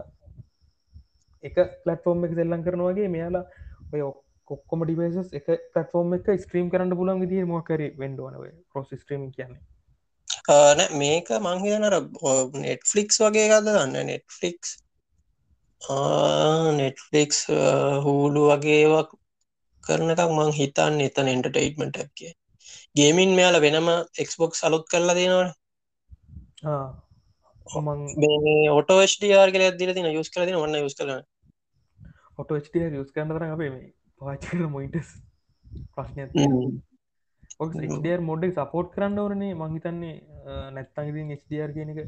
S2: එක පලටෆෝර්ම් එක සෙල්ලං කරනවාගේ මෙයාලා ඔය කොක්කොම ඩිවේසස් එක පටෆෝර්ම් එක ස්ක්‍රීම් කරන්න පුලන් විදිර මොකර වෙන්ඩුවනව පොස් ස්ක්‍රීම් කියන්නේ?
S1: නෑ මේක මංහිතනර නෙට්ෆලික්ස් වගේ ගද දන්න නෙට්ෆලික්ස් නෙට්ෆලික්ස් හූලු වගේවක් කරනකක් මං හිතන් එතන එන්ටර්ටයිට්මට ඇක්කේ ගේමින් මෙයාල වෙනම එක්ස්බොක් සලුත් කරලා දෙනවන. ඔටෝස්ටියාර් කල දිල තින යුස් කරන වන්න යුස් කරන
S2: ඔටෝ යුස් කරන තර අපේ මේ පාචකර මොයිටස් ප්‍රශ්නය ඩර් මොඩක් සපෝට් කරන්න ඕරනේ මංහිතන්නේ නැත්තංගින් ස්ඩර් කියන එක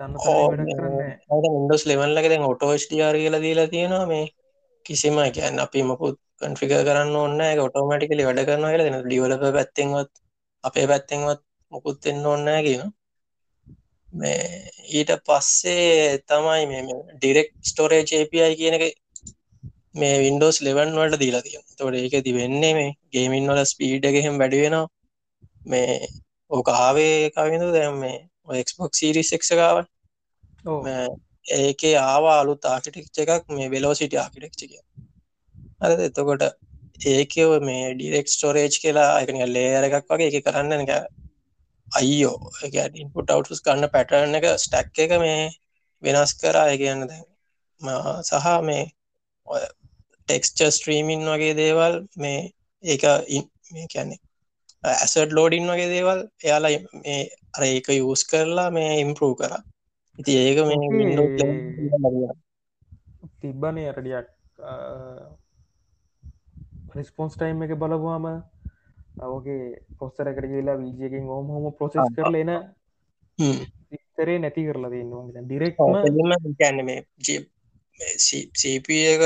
S1: ඩස් ලෙවල්ලක ඔටෝස්ටියාර් කියල දීලා තියෙනවා. මේ කිසිම කියන්න අපි මකුත් කන්ෆික කරන්න ඔන්න ඔටෝමටිකලි වැඩ කරන කියල දෙන ලිවලප පැත්තෙන්වත් අපේ පැත්තෙන්වත් මොකුත් එන්න ඔන්නෑ කියන මේ ඊට පස්සේ තමයි මේ ඩිරෙක් ස්ටෝරේ චේපයි කියන එක මේ වින්ඩෝස් ලෙවන් වලට දීලා තිය තොට ඒක ති වෙන්නේ මේ ගේමින් වල ස්පීඩ් එකහෙම වැඩිවෙනවා මේ ඕක ආවේ කවිඳු දැම් මේ එක්ස්පොක් සිරිස් එක්සකාව ඒකේ ආවා අලුත් ආකිටෙක්ච එකක් මේ වෙලෝසිට ආකිටෙක්ච කිය අද එතකොට ඒකව මේ ඩිරෙක් ස්ටෝරේජ් කියලා එකන ලේර එකක් වගේ එක කරන්න එක අයියෝ. ඉන්පුට අවටස් කන්න පැටර්න එක ස්ටැක් එක මේ වෙනස් කරා. කියන්න දැන් සහ මේ ටෙක්ස්ච ස්ට්‍රීමින් වගේ දේවල් මේ ඒක මේ කියන්නේ ඇසඩ් ලෝඩින් වගේ දේවල් එයාලා මේ අර ඒක යස් කරලා මේ ඉම්පරූ කර. ඉති ඒක
S2: තිබ්බනේ අරඩියක් රිස්පොන්ස් ටයිම් එක බලපුවාම ඔගේ පොස්සරකට කියලා වීජයකින් ඕම හොම ප්‍රොසෙස් කරල එන ඉතරේ නැති කරලා දන්නවා ඩිරෙක්ම
S1: ගැන්න මේ සප එක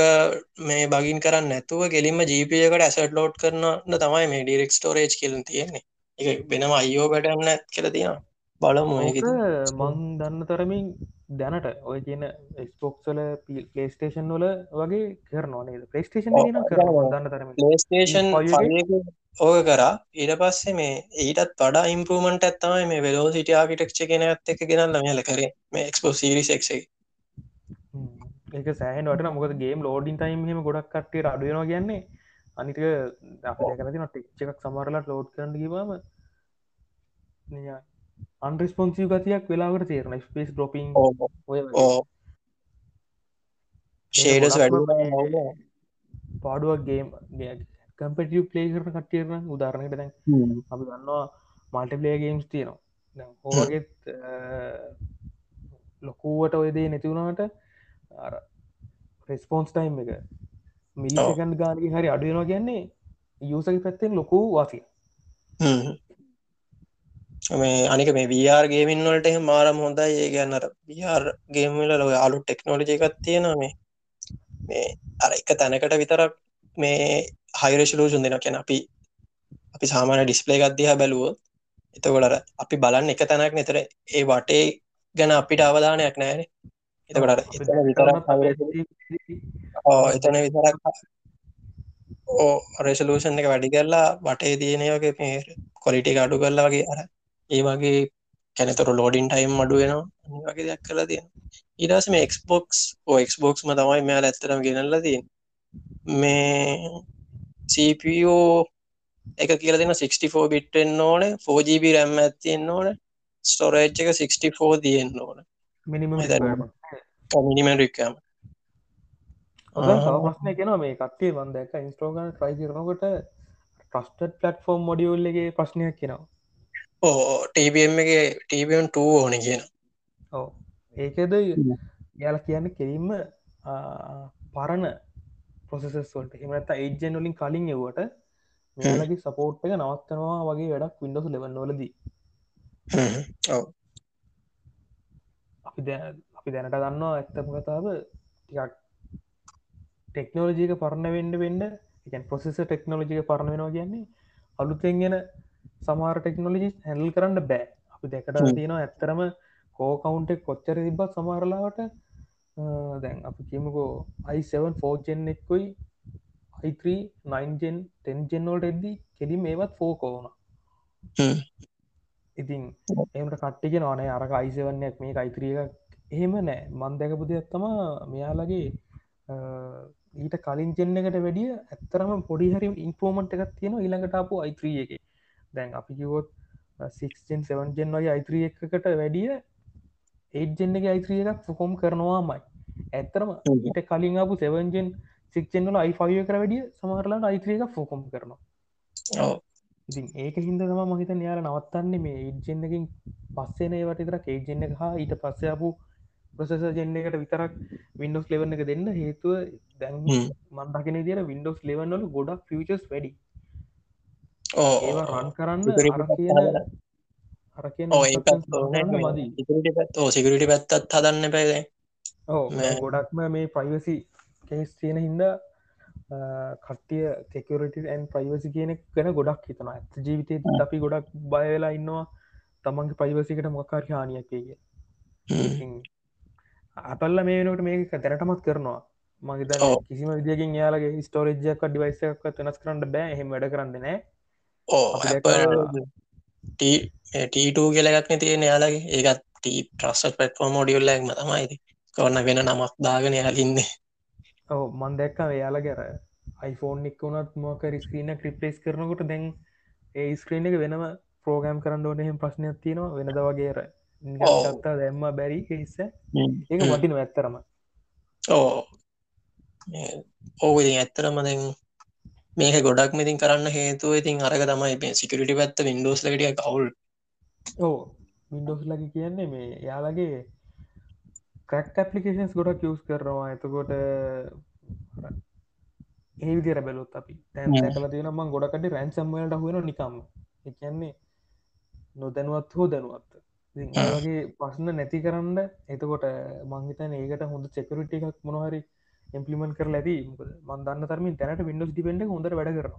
S1: මේ බගින් කරන්න නැතුව කෙලින්ම ජීපයකට ඇසට ලෝඩ් කරන්න තමයි මේ ඩිරෙක් ස්ටෝරේජ් කියලන් තියෙන්නේ. එක වෙනම අයෝ කටන්න ඇත් කියල තියෙන බලමු
S2: මං දන්න තරමින් දැනට ඔය කියන ස්පොක්සල පලේස්ටේෂන් වල වගේ කරනවා නේද? පලේස්ටේෂන් දන්න තරම
S1: ලේස්ටේෂන් ඕක කරා. ඊට පස්සේ මේ ඊටත් වඩා ඉම්පරමට ඇත්තමයි මේ වෙලෝ සිට ආකිටෙක්ෂ කෙන ඇත් එක ගෙනල්ල මේල කරේ. මේ එක්ස්පෝ සිරිසෙක්
S2: ඒක සෑහන් වට මොකද ගේම් ලෝඩින් ටයිම් හෙම ගොඩක් කටේ අඩුවනවා කියන්නේ. අනික අපකරතින ටෙක්්ච එකක් සමරලට ලෝඩ් කරන්න කිවම අන්රිස්පොන්සිව ගතියක් වෙලාවට තේරන ස්පේස් ඩොපින්
S1: ෂේඩස් වැඩ.
S2: පාඩුවක් ගේම් කම්පටිය පලේ කරන කට්ටියරන උදාරණයට දැන් අපි දන්නවා මල්ටිපලේ ගේම්ස් තියනවා. හෝගෙත් ලොකුවට ඔයදේ නැතිවුණට රෙස්පෝන්ස් ටයිම් එක. මිලිසකන් ගානක හරි අඩුවෙනවා කියන්නේ යසක පැත්තෙන් ලොකු වාසිය
S1: මේ අනික මේ වර් ගේමින් වලට මාරම් හොඳයි. ඒ ගැන්නර බිහාර් ගේම්ල ලො අලු ටෙක්නෝලජි එකත් තියෙන මේ. මේ අර එක තැනකට විතරක් මේ හයිරශලූෂන් දෙන කියෙන අපි අපි සාමාන ඩිස්පලේ ගත්දිහ බැලුව එතකොටර අපි බලන්න එක තැනක් නතර ඒ වටේ ගැන අපිට අවධානයක් නෑන එතකොට එතන විතරක් එතන විතරක් ඕ රෙසලූෂන් එක වැඩි කරලා වටේ තියනයගේ මේ කොලිටි අඩු කරලා වගේ අර ඒ වගේ කැනතොර ලෝඩින් ටයිම් අඩු වෙනවා වගේ දෙයක් කලා තියෙන ඉරස මේ එක්ස්බොක්ස් ෝක්ස්බොක්ස්ම තමයි මෙයාල ඇත්තරම ගෙනල්ල තින් මේ සපෝ එක කියල දෙන 64 බිට්ෙන් ඕන 4ජීබ රැම් ඇත්තියෙන් ඕන ස්ටොරේජ් එක 64 තියෙන් ඕන
S2: මිනිම
S1: මිනිම රික්කම
S2: ප්‍රශ්නය කෙන මේ කටේ වන්දක ඉන්ස්ටෝගන් ට්‍රයි කරනකොට ප්‍රස්ටඩ් පලට්ෆෝර්ම් මොඩියුල්ලගේ ප්‍රශ්නයක් කෙනවා
S1: ඕ ටබම් එක ටබන් 2 ඕන කියන
S2: ඕ ඒකද යාල කියන්න කෙරීම පරණ පොසෙසස්වලට එමනත ඒජන් වලින් කලින් එවට මෙයාලගේ සපෝට් එක නවත්තනවා වගේ වැඩක් විඩස් ලෙවන්න වලදී අපි අපි දැනට දන්නවා ඇත්තම කතාව ටිකක් ටෙක්නෝලජීක පරණ වෙන්ඩ වෙන්ඩ එකන් පොසෙස ටෙක්නෝලජික පරණ වෙනවා කියන්නේ අලුතෙන්ගෙන සමාර ටෙක්නෝලජි හැල් කරන්න බෑ. අපි දෙකට තියෙනවා ඇත්තරම කෝකවුන්ටෙක් කොච්චර තිබත් සමහරලාවට දැන් අපි කියමකෝ අයිසවන් ෆෝජෙන් එක්කුයි අයිත්‍රී නයින්ජෙන් ටෙන්ජෙන්නෝල්ට එද්දී කෙලින් ඒවත් ෆෝකෝන ඉතින් එමට කට්ටික නොනේ අරක අයිසවන්නයක් මේ අයිත්‍රියක එහෙම නෑ. මන් දැකපු දෙයක්ත්තම මෙයාලගේ ඊට කලින් ජෙන්න්නකට වැඩිය ඇත්තරම පොඩි හරි ඉන්පෝමට් එකක් තියෙන ඉළඟට අපපු අයිත්‍රිය එක. දැන් අපි කිවොත් 6ජෙන් 7ජෙන් වගේ අයිත්‍රිය එකකට වැඩිය ඒජෙන් එක අයිත්‍රිය එකක් ෆොකොම් කරනවාමයි. ඇත්තරම ඊට කලින් අපපු සෙවන්ජෙන් සික්ෙන්ල අයිෆය කර වැඩිය සමහරලාට අයිත්‍රිය එකක් ෆෝකොම් කරනවා. ඉතින් ඒක හින්ද තම මහිත යාල නවත්තන්නේ මේ ඒජෙන්න්නකින් පස්සේන ඒවට තර ඒජෙන්න්න හා ඊට පස්සයපු ප්‍රසෙස ජෙන්න්න එකට විතරක් වින්ඩෝස් ලෙවන්න එක දෙන්න හේතුව දැන් මන්දකින දිර වින්ඩෝස් ලෙවන්නලු ගොඩක් ෆචස් වැඩි. ඒවා රන් කරන්න අර
S1: සිකරට පැත්තත් හදන්න පැදේ
S2: ගොඩක්ම මේ ප්‍රයිවසි කෙස් තියෙන හින්ද කට්ටිය තෙකරටන් ප්‍රයිවසි කියනෙක් ගැන ගොඩක් හිතන ඇත ජීවිතය අපි ගොඩක් බයවෙලා ඉන්නවා. තමන්ගේ ප්‍රයිවසිකට මොකාර හානියක් කිය අපල්ල මේ වෙනට මේක දැනටමත් කරනවා. මගේ කිසිම විදිකින් යාලගේ ස්ටෝරජයක් ඩිවයිසක් වෙනස් කරන්න බෑ. හෙම වැඩ කරන්න නෑ.
S1: ටීට කියලගත්න තියෙන යාලගේ ඒකත් ටී ප්‍රස්ට පටෆෝ මෝඩියල්ලක්ම තමයිති කොන්න වෙන නමක් දාගෙන යාලඉන්නේ
S2: ඔව. මන් දැක්ක එයාල ගැර iPhoneෆෝන් එක් වුණත් මොක ස්ක්‍රීන ක්‍රිප්ලේස් කරනකොට දැන් ඒ ස්ක්‍රීන එක වෙනම පෝගෑම් කරන්න ඕනෙහෙම ප්‍රශ්නයක් තියෙනවා. වෙනද වගේර ගත්තා දැම්ම බැරි හිස්ස. ඒක වටින ඇත්තරම
S1: ඕ ඕ ඇත්තරම දැන් මේක ගොඩක් මෙතින් කරන්න හේතුව ඉතින් අරක තමයි සිකරට පැත්ත වින්ඩෝස් ලටිය කවුල්
S2: ඕ වින්ඩෝස් ලකි කියන්නේ මේ යාලගේ ක්‍රක් පපලිකේන්ස් ගොඩක් යස් කරනවා. එතකොට ඒ විදිර බැලොත් අපි. තැන් දැකල තියෙනම ගොඩකට රැන්සම්මලට හුවෙන නිකම්ම. එකන්නේ නොදැනුවත් හෝ දැනුවත් වගේ පස්සන නැති කරන්න එතකොට මංහිතන ඒකට හොඳ චෙකරට එකක් මොනහරි ඉම්පලිමෙන්ට කර ඇති. මන්දන්න තරම තැනට විඩස් ඩිපෙන්ඩ හොඳ වැඩ කර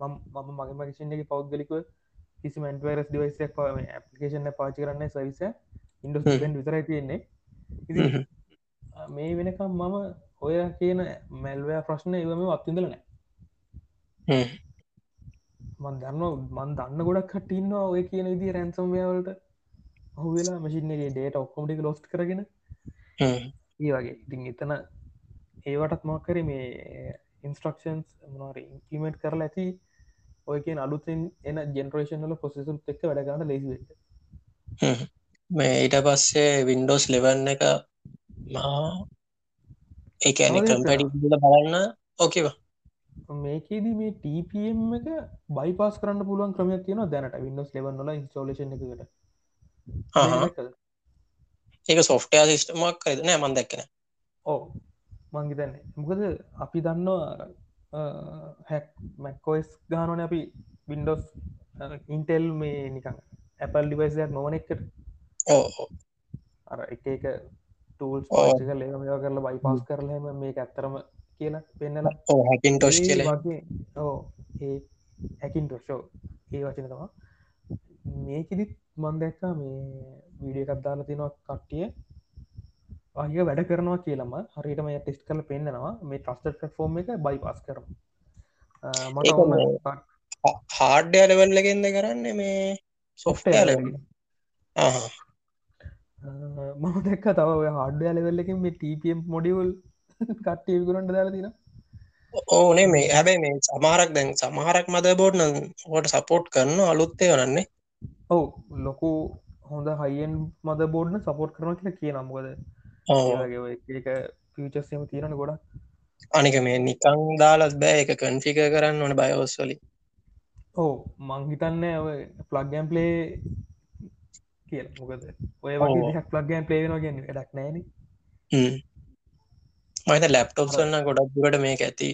S2: මම මගේ මගේෂන්ගේ පෞද්ගලික කිසි මන්ටවරස් ඩිවයිසක් පාම පපිකේෂන පාචි කරන්න සවිස ඉන්ඩස් ඩිපෙන්ඩ විතරයි තියෙන්නේ. මේ වෙනකම් මම ඔය කියන මැල්වෑ ප්‍රශ්න ඒවම අත්තිදල නෑ මන් දන්න මන් දන්න ගොඩක් කටඉන්නවා ඔය කියන විදි රැන්සම්වලට හු වෙලා මසිිනගේ ඩේට ඔක්කොමටික ලොස්ට කරගෙන ඒ වගේ. ඉතින් එතන ඒවටත් මක්කර මේ ඉන්ස්ට්‍රක්ෂන්ස් මනර ඉම්පලිමෙන්ට් කරලා ඇති ඔය කිය අලුතින් එන ජෙනරේෂන්ල පොසෙසුම් එක්ක වැඩගන්න ලෙසි
S1: මේ ඊට පස්සේ වින්ඩෝස් ලෙවන්න එක ඒන කම්පැටි බලන්න ඕකවා
S2: මේකේද මේ TPM එක බයිපස් කරන්න පුළුවන් ක්‍රමයක් තියෙන දැනට. වින්නස් ලෙවන්නල ඉන්ස්ටෝලේෂන් එකට
S1: ඒක සොෆ්ටයා සිිස්ටමක් කරද නෑ මන් දැක්කන
S2: ඕ මංගිතන්නේ මොකද අපි දන්නවා හැක් මැක්කෝස් ගානන අපි වින්ඩෝස් ඉන්ටෙල් මේ නිකං ඇපල් ඩිවයිසයක් නොවන එකට?
S1: ඕ
S2: අර එක එක පාචක ලේ මේවා කරලා බයි පස් කරලම මේ ඇත්තරම කියලා පෙන්නලා.
S1: හැකින් ටොස් කියල.
S2: ඕ ඒ හැකින් ටොෂෝ ඒ වචන තමා මේකෙදිත් මන්දැක්කා මේ වීඩිය එකත්දාලා තිනවා කට්ටිය. අය වැඩ කරනවා කියලම හරිටම ටෙස්් කල පෙන්න්නවා. මේ ට්‍රස්ට ෆෝර්ම් එක බයි පස් කරම මට
S1: හාඩ්ඩය ලෙවල්ලගෙන්ද කරන්න මේ සොෆ්ට
S2: මම දැක්ක තව හඩ්ඩය ලෙවල්ලකින් මේ TPM මොඩිවල් කට්ටිය කරට දාලා තින
S1: ඕනේ මේ හැබැයි මේ සමහරක් දැන් සමහරක් මද බෝඩ් ට සපෝට් කරන්න අලුත්තේ වනන්නේ
S2: ඔවු ලොකු හොඳ හයිෙන් මද බෝඩ්න සපෝට් කරන කියලා කිය නම්ගද ඒක පිචස්සම තියෙනන ගොඩ
S1: අනික මේ නිකං දාලත් බෑ එක කන්ෆික කරන්න ඕන බයවස්වලි
S2: ඕ මංහිතන්න ප්ලග්ගම් පලේ කියල. මොකද ඔය වගේ දෙයක් ප්ලග්ගන් පලේනවා ගැන වැඩක් නෑන
S1: මත ලැප්ටොප් සන්න ගොඩක් දුකට මේක ඇති.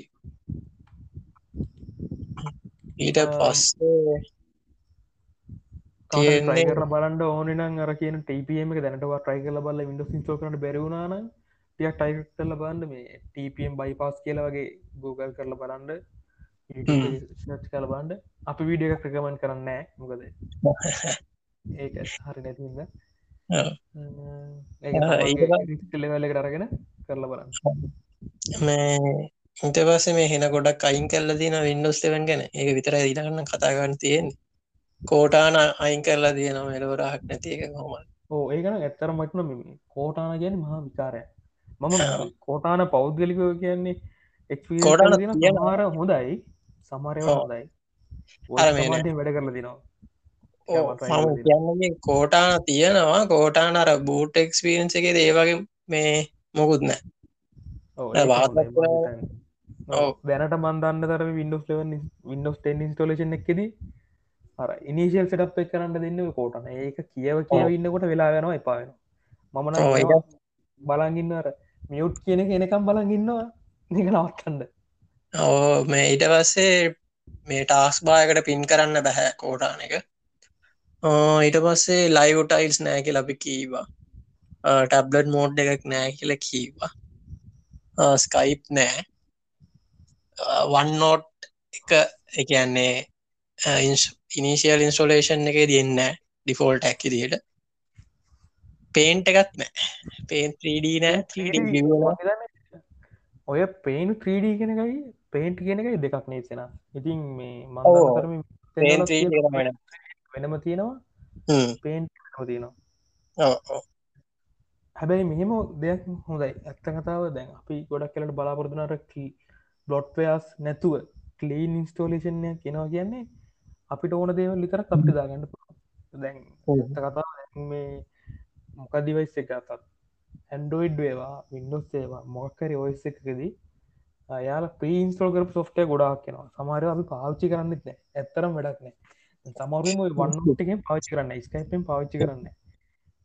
S1: ඊට පස්සේ
S2: තියෙන්නේ. කර බලන්ඩ ඕනන අර කියන ටපම දැනටව ටයි කල බල ඉඩ ෝ කරට බැරවුණන ටියක් ටයි කල්ල බන්ඩ මේ ටපම් බයි පස් කියල වගේ Google කරල බලන්ඩ කල බන්ඩ අපි වීඩිය එක ක්‍රකමන් කරන්න මොකද? ඒක හරි නැතින්න ලෙවල්ලෙකට අරගෙන කරලා බලන්න.
S1: මේ ඉට පස මේ හෙන ගොඩක් අයින් කල්ල දින වින්ඩෝස් ලෙවන් ගැන. ඒක විතර ඉඩගන්න කතාගන්න තියෙන්නේ කෝටාන අයින් කරලා තියන මෙලවරහක් නැති එක හොම
S2: ඕ ඒකන ඇත්තර මටන කෝටාන ගැන මහා විකාරය මම කෝටාන පෞද්ගලිකෝ කියන්නේ
S1: කෝටාන
S2: සමහර හොඳයි සමරය හොඳයි. වැඩ කරලා දිනවා
S1: කෝටාන තියෙනවා. කෝටාන අර බූට් එක්ස්පිරන්ස එක ඒවගේ මේ මොකුත් නෑ.
S2: දැනට මන්දන්න තර විඩස් ලව විඩස් ටන් ඉස්ටලේෂන් එකෙද අර ඉනිශල් සටප් එක් කරන්න දෙන්න කෝටන ඒක කියව කියව ඉන්නකොට වෙලා වෙනවා. එපාවෙන මමන බලගන්න අර මියුට් කියන කෙනකම් බලගන්නවා නික නවත්තන්ඩ
S1: ඕ මේ ඊට පස්සේ මේ ටාස් බායකට පින් කරන්න බැහැ කෝටාන එක. ඊට පස්සේ ලයිවටයිල්ස් නෑ කිය ලබි කීවා. ටැබ්ලට් මෝඩ් එකක් නෑ කියල කීවා. ස්කයිප් නෑ. වන්නෝට් එක එකන්නේ ඉනිසිියල් ඉන්ස්ටෝලේෂන් එක දෙන්න ඩිෆෝල්ට ඇකි දිට පේන්ට එකත් නෑ. පේන් 3D නෑ.
S2: ඔය පේන් 3D කෙනකයි පේන්ට් කෙනකයි දෙකක් නේසෙන ඉතින් මේ ම වෙනම තියෙනවා. පේන් තියෙනවා. හැබැයි මෙහෙම දෙයක් හොඳයි. ඇත්ත කතාව දැන් අපි ගොඩක් කලට බලාපොරදුනට බ්ලොට්වයාස් නැතුව කලීන් ඉන්ස්ටෝලේෂන්ය කෙනවා කියන්නේ අපිට ඕන දේව ලිතර අපිට දාගන්න දැන් කතා මේ මොකදිවයිස් එක අතත්? ඇන්ඩෝයිඩ් වේවා වින්ඩෝස් ඒවා මොක්කරි ඔයිස් එකකදී යාල ප්‍රීන්ස්ටෝල් කර සොෆ්ටය ගොඩක් කෙනවා සමාරය අපි පාවිච්චි කරන්නෙත් නෑ. ඇත්තරම් වැඩක් නෑ. සමරුම වන්නටකෙන් පාවිච්චි කරන්න ස්කයිපෙන් පාවිච්චි කරන්න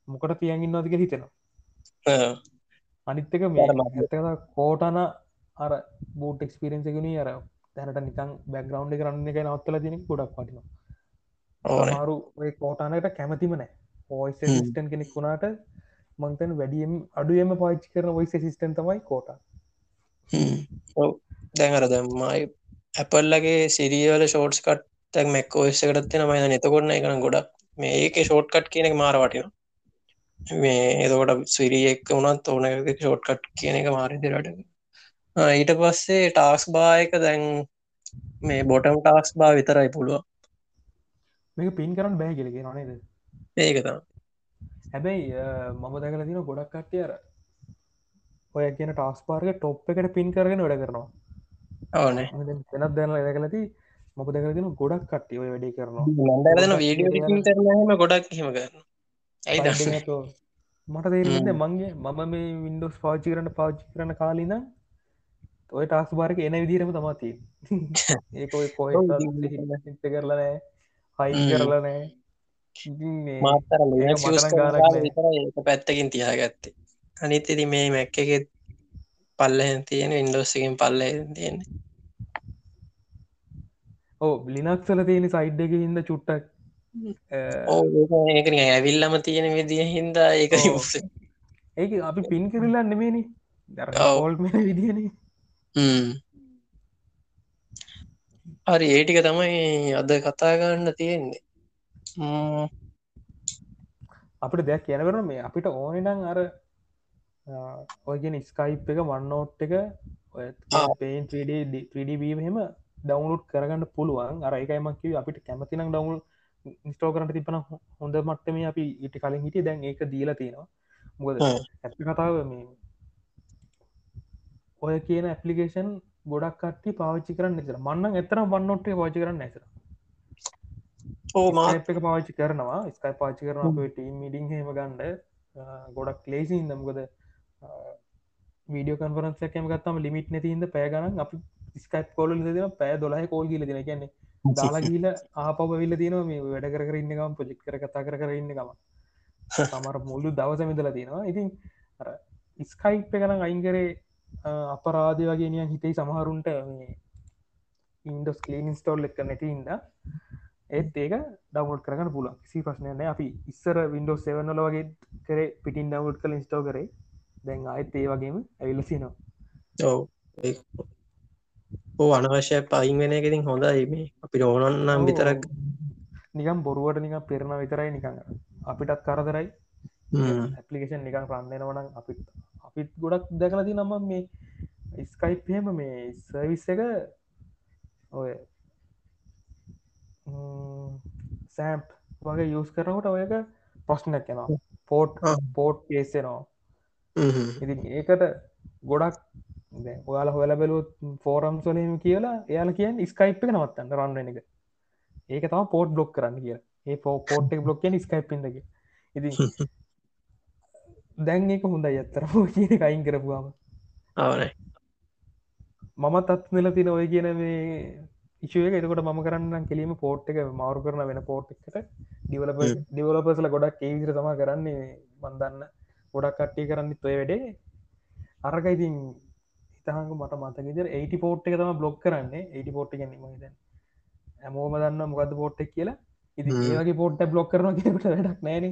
S2: මොකට තියන්ගන්නවාතික හිතෙනවා. අනිත්තක මේ ඇත කෝටන අර බෝට් එක්ස්පිරෙන්න්සකුණ අර තැනට නිකන් බැග්‍රවන්් කරන්න එක නවත්තල තින ගොඩක් පටින
S1: ඕන.
S2: සමාරු කෝටානට කැමතිම නෑ. පෝයිස්. සිිස්ටන් කෙනෙක් වුණාට මංතන වැඩියම් අඩුවම පාච් කරන වයිස සිිස්ටන් තමයි කෝට.
S1: දැන් අර දැම්මයි ඇපල්ලගේ සිරියවල ෂෝට්ස් කට් තැක් මැක් ෝස්සකටත් තින මයි නතකොන්න එකන ගොඩක් මේ ඒක ෂෝට් කට් කියන එක මාර වටින මේ එතකොට සිරිය එක් වුණත් ඕන ෂෝට් කට් කියන එක මාරි දිරට ඊට පස්සේ ටාක්ස් බායක දැන් මේ බොටම් ටාක්ස් බා විතරයි පුළුව
S2: මේක පින් කරන්න බෑ කියලගෙන නේද?
S1: ඒකතම්
S2: හැබැයි මම දැකල තින ගොඩක් කට්ටිය අර ඔය කියන ටස් පාර්ක ටොප් එකට පින් කරගෙන වැඩ කරනවා. වෙනත් දැන දැකලති මොක දැකලතින ගොඩක් කට්ටිය ඔය වැඩි කරනවා.
S1: වීඩියෝ ගොඩක් හෙම කරන්න ඇයි
S2: මට තේරෙන්නේ මංගේ මම මේ වින්ඩෝස් පාචි කරන්න පාච්චි කරන කාලින ඔය ටාක්ස් බාරක එන විදිරම තමාති ඒක ඔය කොය කරලනෑ හයි. කරලනෑ
S1: පැත්තකින් තියාගත්තේ. අනිත් ඉති මේ මැක්ක එකෙත් පල්ලහෙන් තියෙන ඉන්ඩෝස්සකින් පල්ල තියෙන්නේ
S2: ඕ ලිනක්සල තියෙන සයිඩ් එක හිද චුට්ටක්
S1: ඒක ඇවිල්ලම තියෙන විදිහ හින්දා ඒක
S2: ඒක අපි පින් කරලා නෙමේනි දර
S1: ඔව්.
S2: කෝල් මෙ විදින
S1: හරි ඒටික තමයි අද කතා ගන්න තියෙන්නේ.
S2: අපිට දෙයක් කියනකරන මේ. අපිට ඕනනම් අර ඔයගෙන ස්කයිප් එක වන්නෝට් එක. පේන් 3ඩබීම හෙම ඩවුලුට් කරගන්න පුළුවන්. අර එකයිමක්කිව අපිට කැමතිනම් ඩවුල් ඉස්ටෝ කරට තිබන හොඳ මට්ටම අපි ඉට කලින් හිටිය. දැන් ඒක දීලා තියෙනවා. මොකද
S1: හ්ම්.
S2: ඇත්ි කතාව මේ ඔය කියන ඇපලිකේෂන් ගොඩක් කට්ටි පාවිච්චි කරන්න නිතර මන්න එතර වන්නොට්ේ පාචි කරන්න නැසර
S1: ඕ මා
S2: ස්කයිප් එක පාවිච්චි කරනවා. ස්කයි පාචි කරන ටීම් මිඩිං හෙම ගණ්ඩ ගොඩක් ලේසි ඉදමකොද වීඩියෝ කන්වරන්සකම ගත්තම ලිමිට් නැතින්ද පෑගන අපි ස්කයිප් කොල දෙන පෑ දොලහ කෝල් කියල දෙන කියන්නේ දාලා ගීල ආපව විල්ල තින මේ වැඩ කර ඉන්නකම් පොජික් කර කතා කර කර ඉන්නකම සමර මුල්ලු දවස මිදල තියෙනවා. ඉතින් ස්කයිප් එකනම් අයිංකරේ අපරාධ වගේ නියන් හිතයි සමහරුන්ට ඉන්ඩස් කලීන් ස්ටෝල් එක නැතින්ද ඒත් ඒක ඩවඩ් කරන්න පුල කිසි ප්‍රශ්නයන අපි ඉස්සර වින්ඩෝ සෙවනල වගේ කරේ පිටින් ඩවඩ් කල ස්ටෝ කරේ. දැන් අයත් ඒ වගේම ඇවිල්ලසිනවා
S1: ඔව. ඕ අනවශ්‍ය පයින් වෙන එකඉතින් හොඳයි. මේ අපි ඕනන්නම්. විතරක්
S2: නිකම් බොරුවට නික පෙරණ විතරයි නිකඟ අපිටත් කරදරයි. ඇපලිකේෂන් නිකන් රන්නෙනවනම් අපිත් අපිත් ගොඩක් දැකලති නම මේ ස්කයිප්හෙම මේ සර්විස් එක ඔය සෑම්ප් වගේ යස් කරනකොට ඔයක ප්‍රශ්නයක් යනවා පෝට්. පෝට් කේසෙනවා. ඉතින් ඒකට ගොඩක් ඔයාල හොල බැලුත් ෆෝරම් සොලම කියලා එයාල කියෙන් ස්කයිප් එක නවත්තන්න රන්වෙන එක. ඒක තම පෝට් බ්ලොක් කරන්න කිය ඒ පෝට් බ්ලොක්ෙන් ස්කයිප්ිදක ඉතින් දැන් ඒක හොඳ ඇත්තර කියන කයින් කරපුවාම.
S1: අවනයි
S2: මමත් අත් නිල තින ඔය කියන මේ ඉශුවක එතකොට ම කරන්න කෙලීම පෝට් එක මවරු කරන වෙන පෝට් එකට ඩිවලප. ඩිවලපසල ගොඩක් ඒවිදිර තම කරන්නේ. බන්දන්න ගොඩක් කට්ටි කරන්න තොය වැඩේ. අරක ඉතින් හිතහක මට මතකෙදර 80 පෝට් එක තම බ්ලොක් කරන්නේ. 80 පෝට් ගැනීම ද හැමෝම දන්න මොකද පෝට්ටක් කියලා. ඉති. ඒගේ පෝට්ට බ්ලොක් කරන කියට වැඩක් නෑන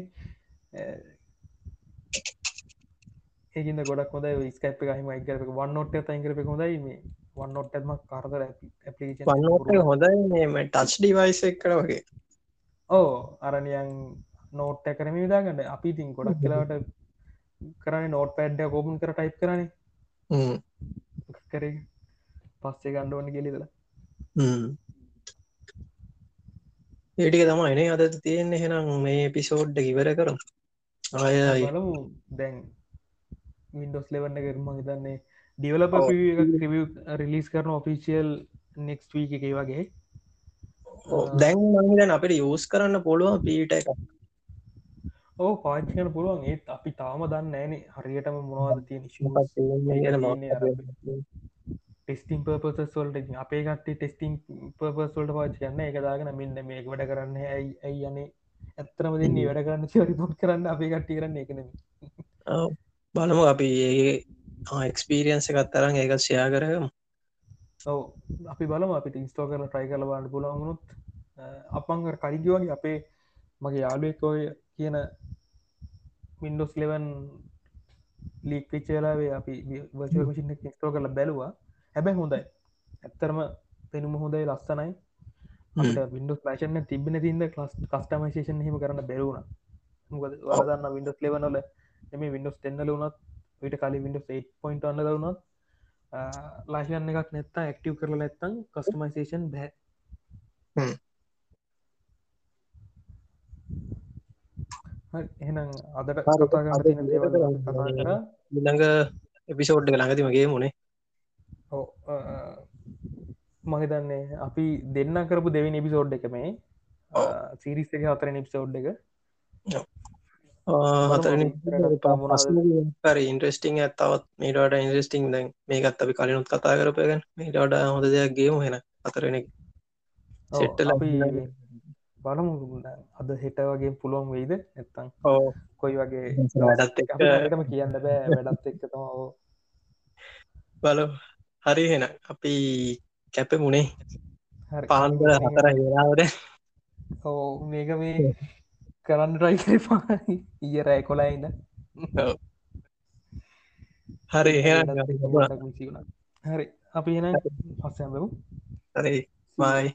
S2: ඒකද ගොඩක් හොද ස්කයිප හම ගරක වන්නොට තයිකරප හොඳයි මේ. වන්නොට්ම කරදර
S1: හොඳයි මේ ටච් ඩිවයිස එක්කට වගේ.
S2: ඕ අරනියන් නෝට්ට කරම විදාගන්න අපි ඉතින් ගොඩක් කියලාට කරන නෝට පැඩ්ඩ කෝපන් කර ටයිප් කරන. කර. පස්සේ ගණ්ඩ ඕන ගෙලිදලා
S1: ම්ම්. ඒටික තමයි එනේ අද තියෙන්නේ. හෙනම් මේ පිසෝඩ්ඩ ඉවර කරම්. ආය
S2: දැන් වින්ඩෝස් ලෙවන්න කරම හිතන්නේ ඩියවලප
S1: ඔව්.
S2: රිලිස් කරන ඔෆිසිියල් නෙක්ස් වීක එක වගේ.
S1: දැන් මහිතන් අපිට යස් කරන්න පුළුවන් පීට එක
S2: ඕ පාච්චිකන පුළුවන්. ඒත් අපි තාම දන්න ෑන. හරියටම මොනවාද තියෙන ටෙස්ටිම් පර්පසස් වල්ට අපේ කටේ ටෙස්ටිං පර්පස්වල්ට පාච් කන්න එක දාගෙන මෙන්න මේක වැඩ කරන්න ඇයි ඇයි යනේ ඇත්තරම දෙන්නේ. වැඩ කරන්න චරිපොට් කරන්න අපේ කට්ටි කරන්න එකන
S1: ඔව්. බලමු අපි ඒ එක්ස්පීරියන්ස එකත් තරන් ඒක ෂයා කරගම.
S2: ඔව. අපි බලම අපිට ඉස්තෝ කරන ට්‍රයි කල බාන්න පුලන්ගුණුත් අපංග කලිගවගේ අපේ මගේ යාලුවෙක්කෝය කියන මින්ඩෝස් ලෙවන් ලීක් පිච්චේලාවේ අපි වචින්න ස්ටෝ කරල බැලවා. හැබැ හොඳයි. ඇත්තරම පෙනුම හොඳයි ලස්සනයි. විඩ පේෂන තිබෙන තින්ද ලස් කස්ටමේෂන් හිම කරන්න බැරුණ වරදන්න විඩස් ලෙවනල එම විඩස් ටෙන්නල වුනත් විට කලි විඩ 8 අන්න වුනත් ලාශයන්න එකක් නැත්තා ඇක්ටව කරලා නැත්තං කස්ටමයිසේෂන් බෑ. එහෙනම් අදට
S1: ඊළඟ එපිසෝඩ් එක ළඟතිමගේ මුණේ
S2: ඕ මහිතන්නේ අපි දෙන්න කරපු දෙවනි එපිසෝඩ් එක මේ සිරිස් එක හතර නිප්සෝඩ් එක
S1: හර ඉන්ට්‍රස්ටිං ඇත්තවත් මේටට ඉන්ට්‍රස්ටිං දැන් මේකත් අපි කලිනුත් කතා කරපයගන් මේට හොඳ දෙයක් ගේම හෙන අතරෙන සෙට්ටල
S2: බලමු. අද හෙට වගේ පුළුවන් වෙයිද? නැත්තං
S1: ඕ
S2: කොයි වගේ
S1: වැඩත් එක
S2: ටම කියන්න බෑ. වැඩත් එක්ක තම
S1: බලු හරි හෙන අපි කැප මුණේ පාන්ද හතර ඒලාවට
S2: ඕ මේක මේ කරන්න රයි ඊය රෑ කොලායින්න
S1: හරි
S2: හරි අපි එන පස්සයම් බමු
S1: හරි මයි